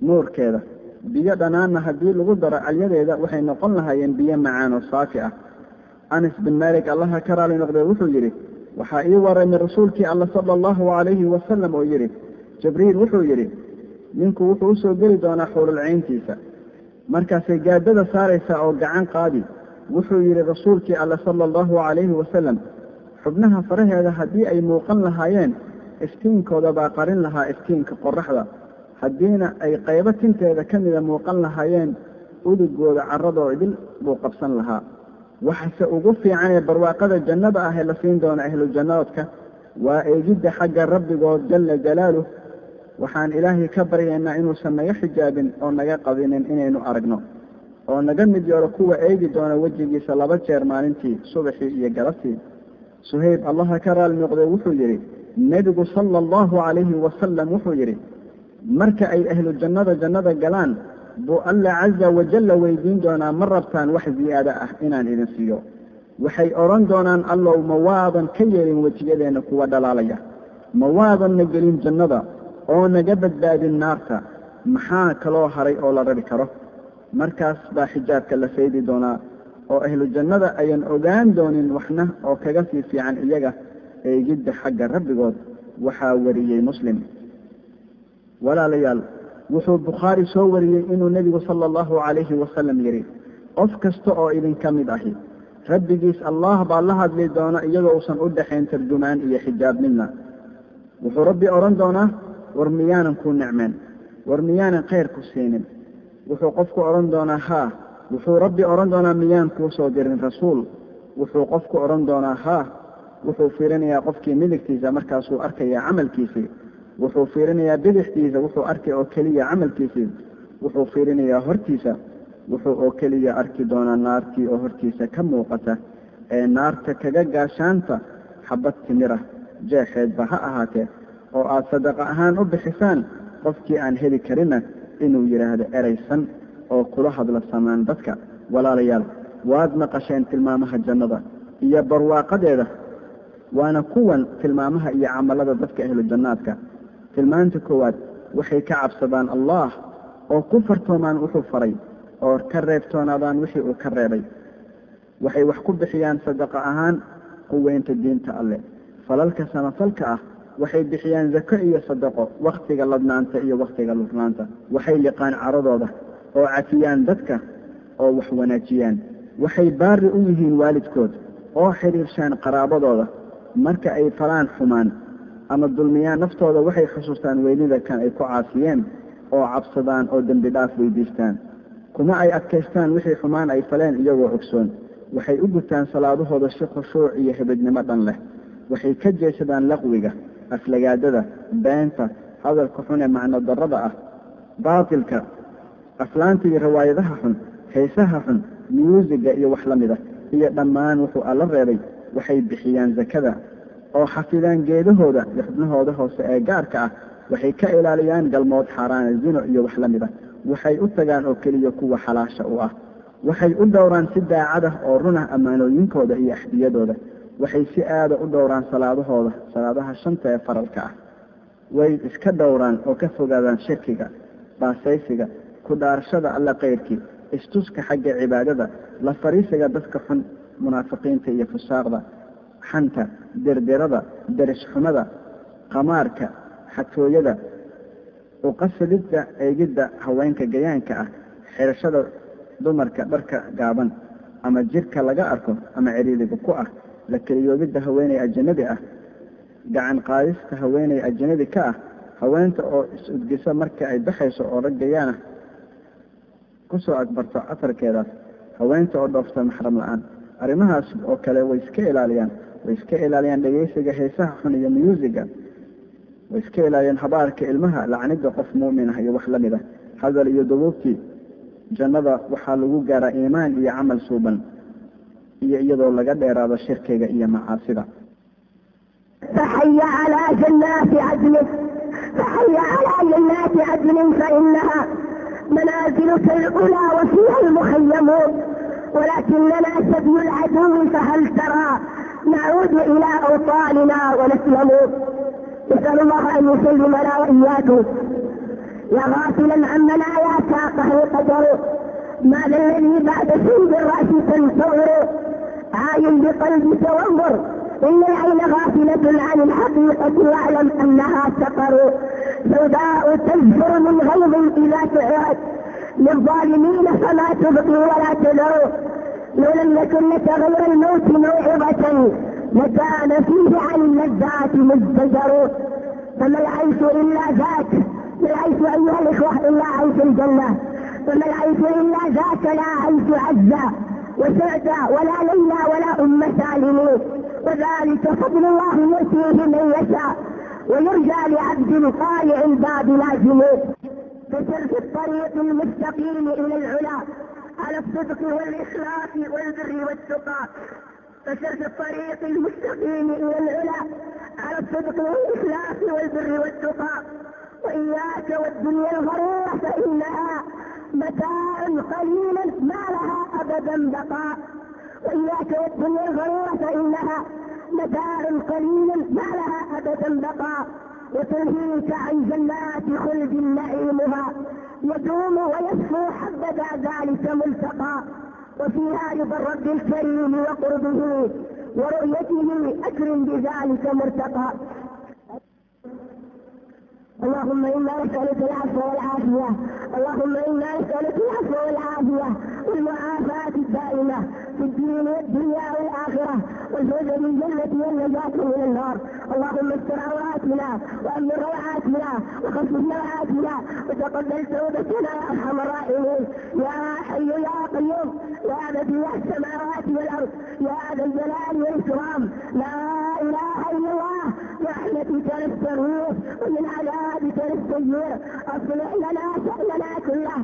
nuurkeeda. Biyo dhanaanna haddii lagu daro calyadeeda waxay noqon lahaayeen biyo macaan oo saafi ah. Anas bin malik allaha ka raali noqdee wuxuu yidhi waxaa ii waramay rasuulkii alla sala allahu calayhi wasalam oo yidhi. Jibriil wuxuu yidhi ninku wuxuu u soo geli doonaa xuululcayntiisa markaasay gaadada saaraysaa oo gacan qaadi wuxuu yidhi rasuulkii alla sala allahu calayhi wasalam xubnaha faraheeda haddii ay muuqan lahaayeen iftiinkooda baa qarin lahaa iftiinka qoraxda haddiina ay qaybo tinteeda ka mida muuqan lahaayeen udugooda carradoo idil buu qabsan lahaa. Waxase ugu fiican ee barwaaqada jannada ah ee la siin doona ahlu jannadoodka waa eegidda xagga rabbigood jalla jalaaluh waxaan ilaahay ka baryaynaa inuusan naga xijaabin oo naga qadinin inaynu aragno oo naga mid yeelo kuwa eegi doona wejigiisa laba jeer maalintii subaxii iyo galabtii suhayb allaha ka raali noqdee wuxuu yidhi nebigu sala allahu calayhi wasalam wuxuu yidhi marka ay ahlu jannada jannada galaan buu alla caza wajalla weydiin doonaa ma rabtaan wax ziyaado ah inaan idin siiyo. Waxay odhan doonaan allow ma waadan ka yeelin wejiyadeenna kuwa dhalaalaya. Ma waadanna gelin jannada oo naga badbaadin naarta maxaa kaloo haray oo la rabi karo? Markaas baa xijaabka la faydi doonaa oo ahlu jannada ayan ogaan doonin waxna oo kaga sii fiican iyaga eegidda xagga rabbigood waxaa wariyey muslim. Walaalayaal wuxuu bukhaari soo wariyey inuu nebigu sala allahu calayhi wasalam yidhi qof kasta oo idinka mid ahi rabbigiis allah baa la hadli doona iyadoo uusan u dhaxayn tarjumaan iyo xijaab midna. Wuxuu rabbi odhan doonaa war miyaanan kuu nicmeen war miyaanan khayr ku siinin. Wuxuu qofku odhan doonaa haa wuxuu rabbi odhan doonaa miyaan kuu soo dirin rasuul. Wuxuu qofku odhan doonaa haa wuxuu fiirinayaa qofkii midigtiisa markaasuu arkayaa camalkiisii. Wuxuu fiirinayaa bidixdiisa wuxuu arkay oo keliya camalkiisii. Wuxuu fiirinayaa hortiisa wuxuu oo keliya arki doonaa naartii oo hortiisa ka muuqata. Ee naarta kaga gaashaanta xabad timira jeexeedba ha ahaatee oo aada sadaqa ahaan u bixisaan qofkii aan heli karinna inuu yidhaahdo eraysan oo kula hadla samaan dadka walaalayaal. Waad maqasheen tilmaamaha jannada iyo barwaaqadeeda waana kuwan tilmaamaha iyo camalada dadka ahlu jannaadka. Tilmaanta koowaad waxay ka cabsadaan allah oo ku fartoomaan wuxuu faray oo ka reebtoonaadaan wixii uu ka reebay. Waxay wax ku bixiyaan sadaqa ahaan quweynta diinta alleh falalka samafalka ah waxay bixiyaan zako iyo sadaqo wakhtiga ladnaanta iyo wakhtiga lurnaanta waxay liqaan caradooda oo cafiyaan dadka oo wax wanaajiyaan. Waxay baari u yihiin waalidkood oo xidhiirshaan qaraabadooda. Marka ay falaan xumaan ama dulmiyaan naftooda waxay xusuustaan weynida kan ay ku caasiyeen oo cabsadaan oo dembi dhaaf weydiistaan. Kuma ay adkaystaan wixii xumaan ay faleen iyagoo ogsoon waxay u gutaan salaadahooda si khushuuc iyo hebidnimo dhan leh. Waxay ka jeeshadaan laqwiga aflagaadada beenta hadalka xun ee macno darrada ah baatilka aflaanta iyo riwaayadaha xun heesaha xun muusigga iyo wax la mid ah iyo dhammaan wuxuu alla reebay waxay bixiyaan zakada oo xafidaan geedahooda iyo xubnahooda hoose ee gaarka ah waxay ka ilaaliyaan galmood xaaraana zino iyo wax la mid ah waxay u tagaan oo keliya kuwa xalaasha u ah waxay u dhowraan si daacad ah oo run ah ammaanooyinkooda iyo axdiyadooda waxay si aada u dhowraan salaadahooda salaadaha shanta ee faralka ah. Way iska dhowraan oo ka fogaadaan shirkiga baasaysiga ku dhaarashada alla kayrkii istuska xagga cibaadada la fariisiga dadka xun munaafiqiinta iyo fusaaqda xanta derderada derishxumada qamaarka xatooyada uqasadidda eegidda haweenka gayaanka ah xirashada dumarka dharka gaaban ama jirka laga arko ama ciriiriga ku ah la keliyoobidda haweeney ajanabi ah gacan qaadista haweeney ajanabi ka ah haweenta oo is-udgisa marka ay baxayso oo rag gayaana ku soo agbarto afarkeedaas haweenta oo dhoofta maxram la'aan. Arrimahaas oo kale way iska ilaaliyaan way iska ilaaliyaan dhegeysiga heesaha xun iyo muusicga way iska ilaaliyaan habaarka ilmaha lacnida qof mu'min ah iyo wax la mid ah hadal iyo dubuubtii jannada waxaa lagu gaaraa iimaan iyo camal suuban iyo iyadoo laga dheeraado shirkiga iyo macaasida فحي على جنات عدن فحي على جنات عدن فإنها منازلك الأولى وفيها المخيمون ولكننا سبي العدو فهل ترى نعود إلى أوطاننا ونسلم نسأل الله أن يسلمنا وإياكم يا غافلا عمنا يا ساقه قدر ما الذي بعد سند الرأس تنتظر عاين بقلبك وانظر إن العين غافلة عن الحقيقة واعلم أنها سفر سوداء تزفر من غيظ إذا سعرت للظالمين فلا تبقي ولا لم لولا لكنك غير الموت موعظة لكان فيه عن اللذات مزدجر فما العيش إلا ذاك ما العيش أيها الإخوة إلا عيش الجنة فما العيش إلا ذاك لا عيش عزة وزاد ولا ليلى ولا أم سالم وذلك فضل الله يؤتيه من يشاء ويرجى لعبد طالع الباب لا جنود فسر في الطريق المستقيم إلى العلا على الصدق والإخلاص والبر والتقى فسر في الطريق المستقيم إلى العلا على الصدق والإخلاص والبر والتقى وإياك والدنيا الغرورة فإنها متاع قليلا ما لها ابدا بقاء واياك والدنيا الغرورة فانها متاع قليل ما لها ابدا بقاء وتنهيك عن جنات خلد نعيمها يدوم ويشفو حبذا ذلك ملتقى وفيها رضا الرب الكريم وقربه ورؤيته اكرم بذلك مرتقى اللهم انا نسالك العفو والعافيه اللهم انا نسالك العفو والعافيه والمعافاه الدائمه في الدين والدنيا والاخره والفوز بالجنه والنجاه من النار اللهم استر عوراتنا وامن روعاتنا وخفف نوعاتنا وتقبل توبتنا يا ارحم الراحمين يا حي يا قيوم يا بديع السماوات والارض يا ذا الجلال والاكرام لا اله الا الله ورحمتك نستغيث ومن عذابك نستجير اصلح لنا شأننا كله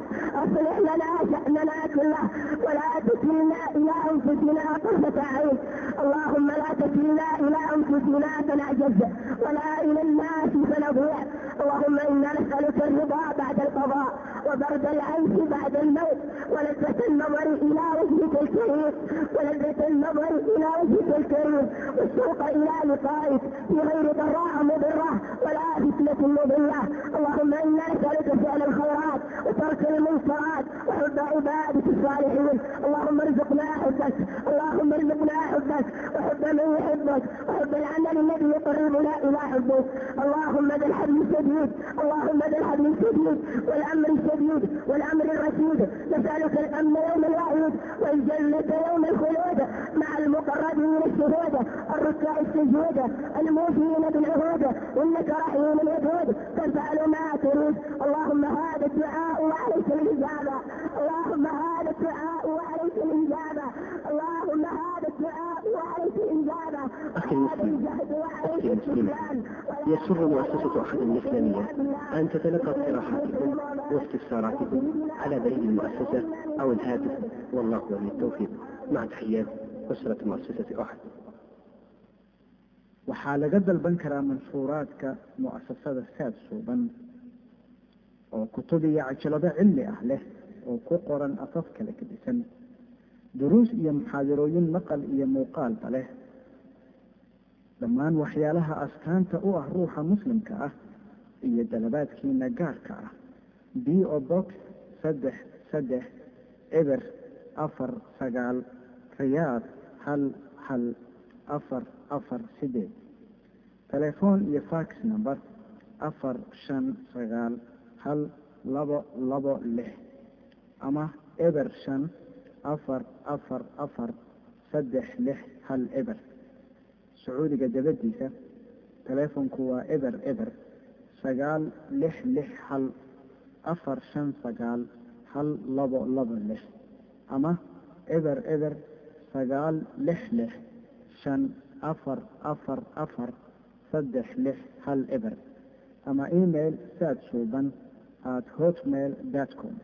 اصلح لنا شأننا كله ولا تكلنا الى انفسنا طرفة عين اللهم لا تكلنا الى انفسنا فنعجز ولا الى الناس فنضيع اللهم انا نسألك الرضا بعد القضاء وبرد العيش بعد الموت ولذة النظر الى وجهك الكريم ولذة النظر الى وجهك الكريم والشوق الى لقائك في غير العين ضراء مضرة ولا فتنة مضلة اللهم إنا نسألك فعل الخيرات وترك المنكرات وحب عبادك الصالحين اللهم ارزقنا حبك اللهم ارزقنا حبك وحب من يحبك وحب العمل الذي يقربنا إلى حبك اللهم ذا الحبل الشديد اللهم ذا الحبل الشديد والأمر الشديد والأمر الرشيد نسألك الأمن يوم الوعيد والجنة يوم الخلود مع المقربين الشهود الركع السجود الموفي تحيينة العهود انك رحيم ودود تفعل ما تريد اللهم هذا الدعاء وعليك الاجابه اللهم هذا الدعاء وعليك الاجابه اللهم هذا الدعاء وعليك الاجابه هذا الجهد يسر مؤسسة أحمد الإسلامية أن تتلقى اقتراحاتكم واستفساراتكم على بريد المؤسسة أو الهاتف والله ولي التوفيق مع تحيات أسرة مؤسسة أحد waxaa laga dalban karaa manshuuraadka mu'asasada saad suuban oo kutub iyo cajalado cilmi ah leh oo ku qoran afaf kala gedisan duruus iyo muxaadarooyin maqal iyo muuqaalba leh. Dhammaan waxyaalaha astaanta u ah ruuxa muslimka ah iyo dalabaadkiina gaarka ah. B o box saddex saddex eber afar sagaal riyaad hal hal afar afar sideed. Telefoon iyo fax number afar shan sagaal hal labo labo lix ama eber shan afar afar afar saddex lix hal eber. Sacuudiga dabadiisa telefoonku waa eber eber sagaal lix lix hal afar shan sagaal hal labo labo lix ama eber eber sagaal lix lix shan afar afar afar saddex lix hal eber. Ama email saad suuban at hotmail com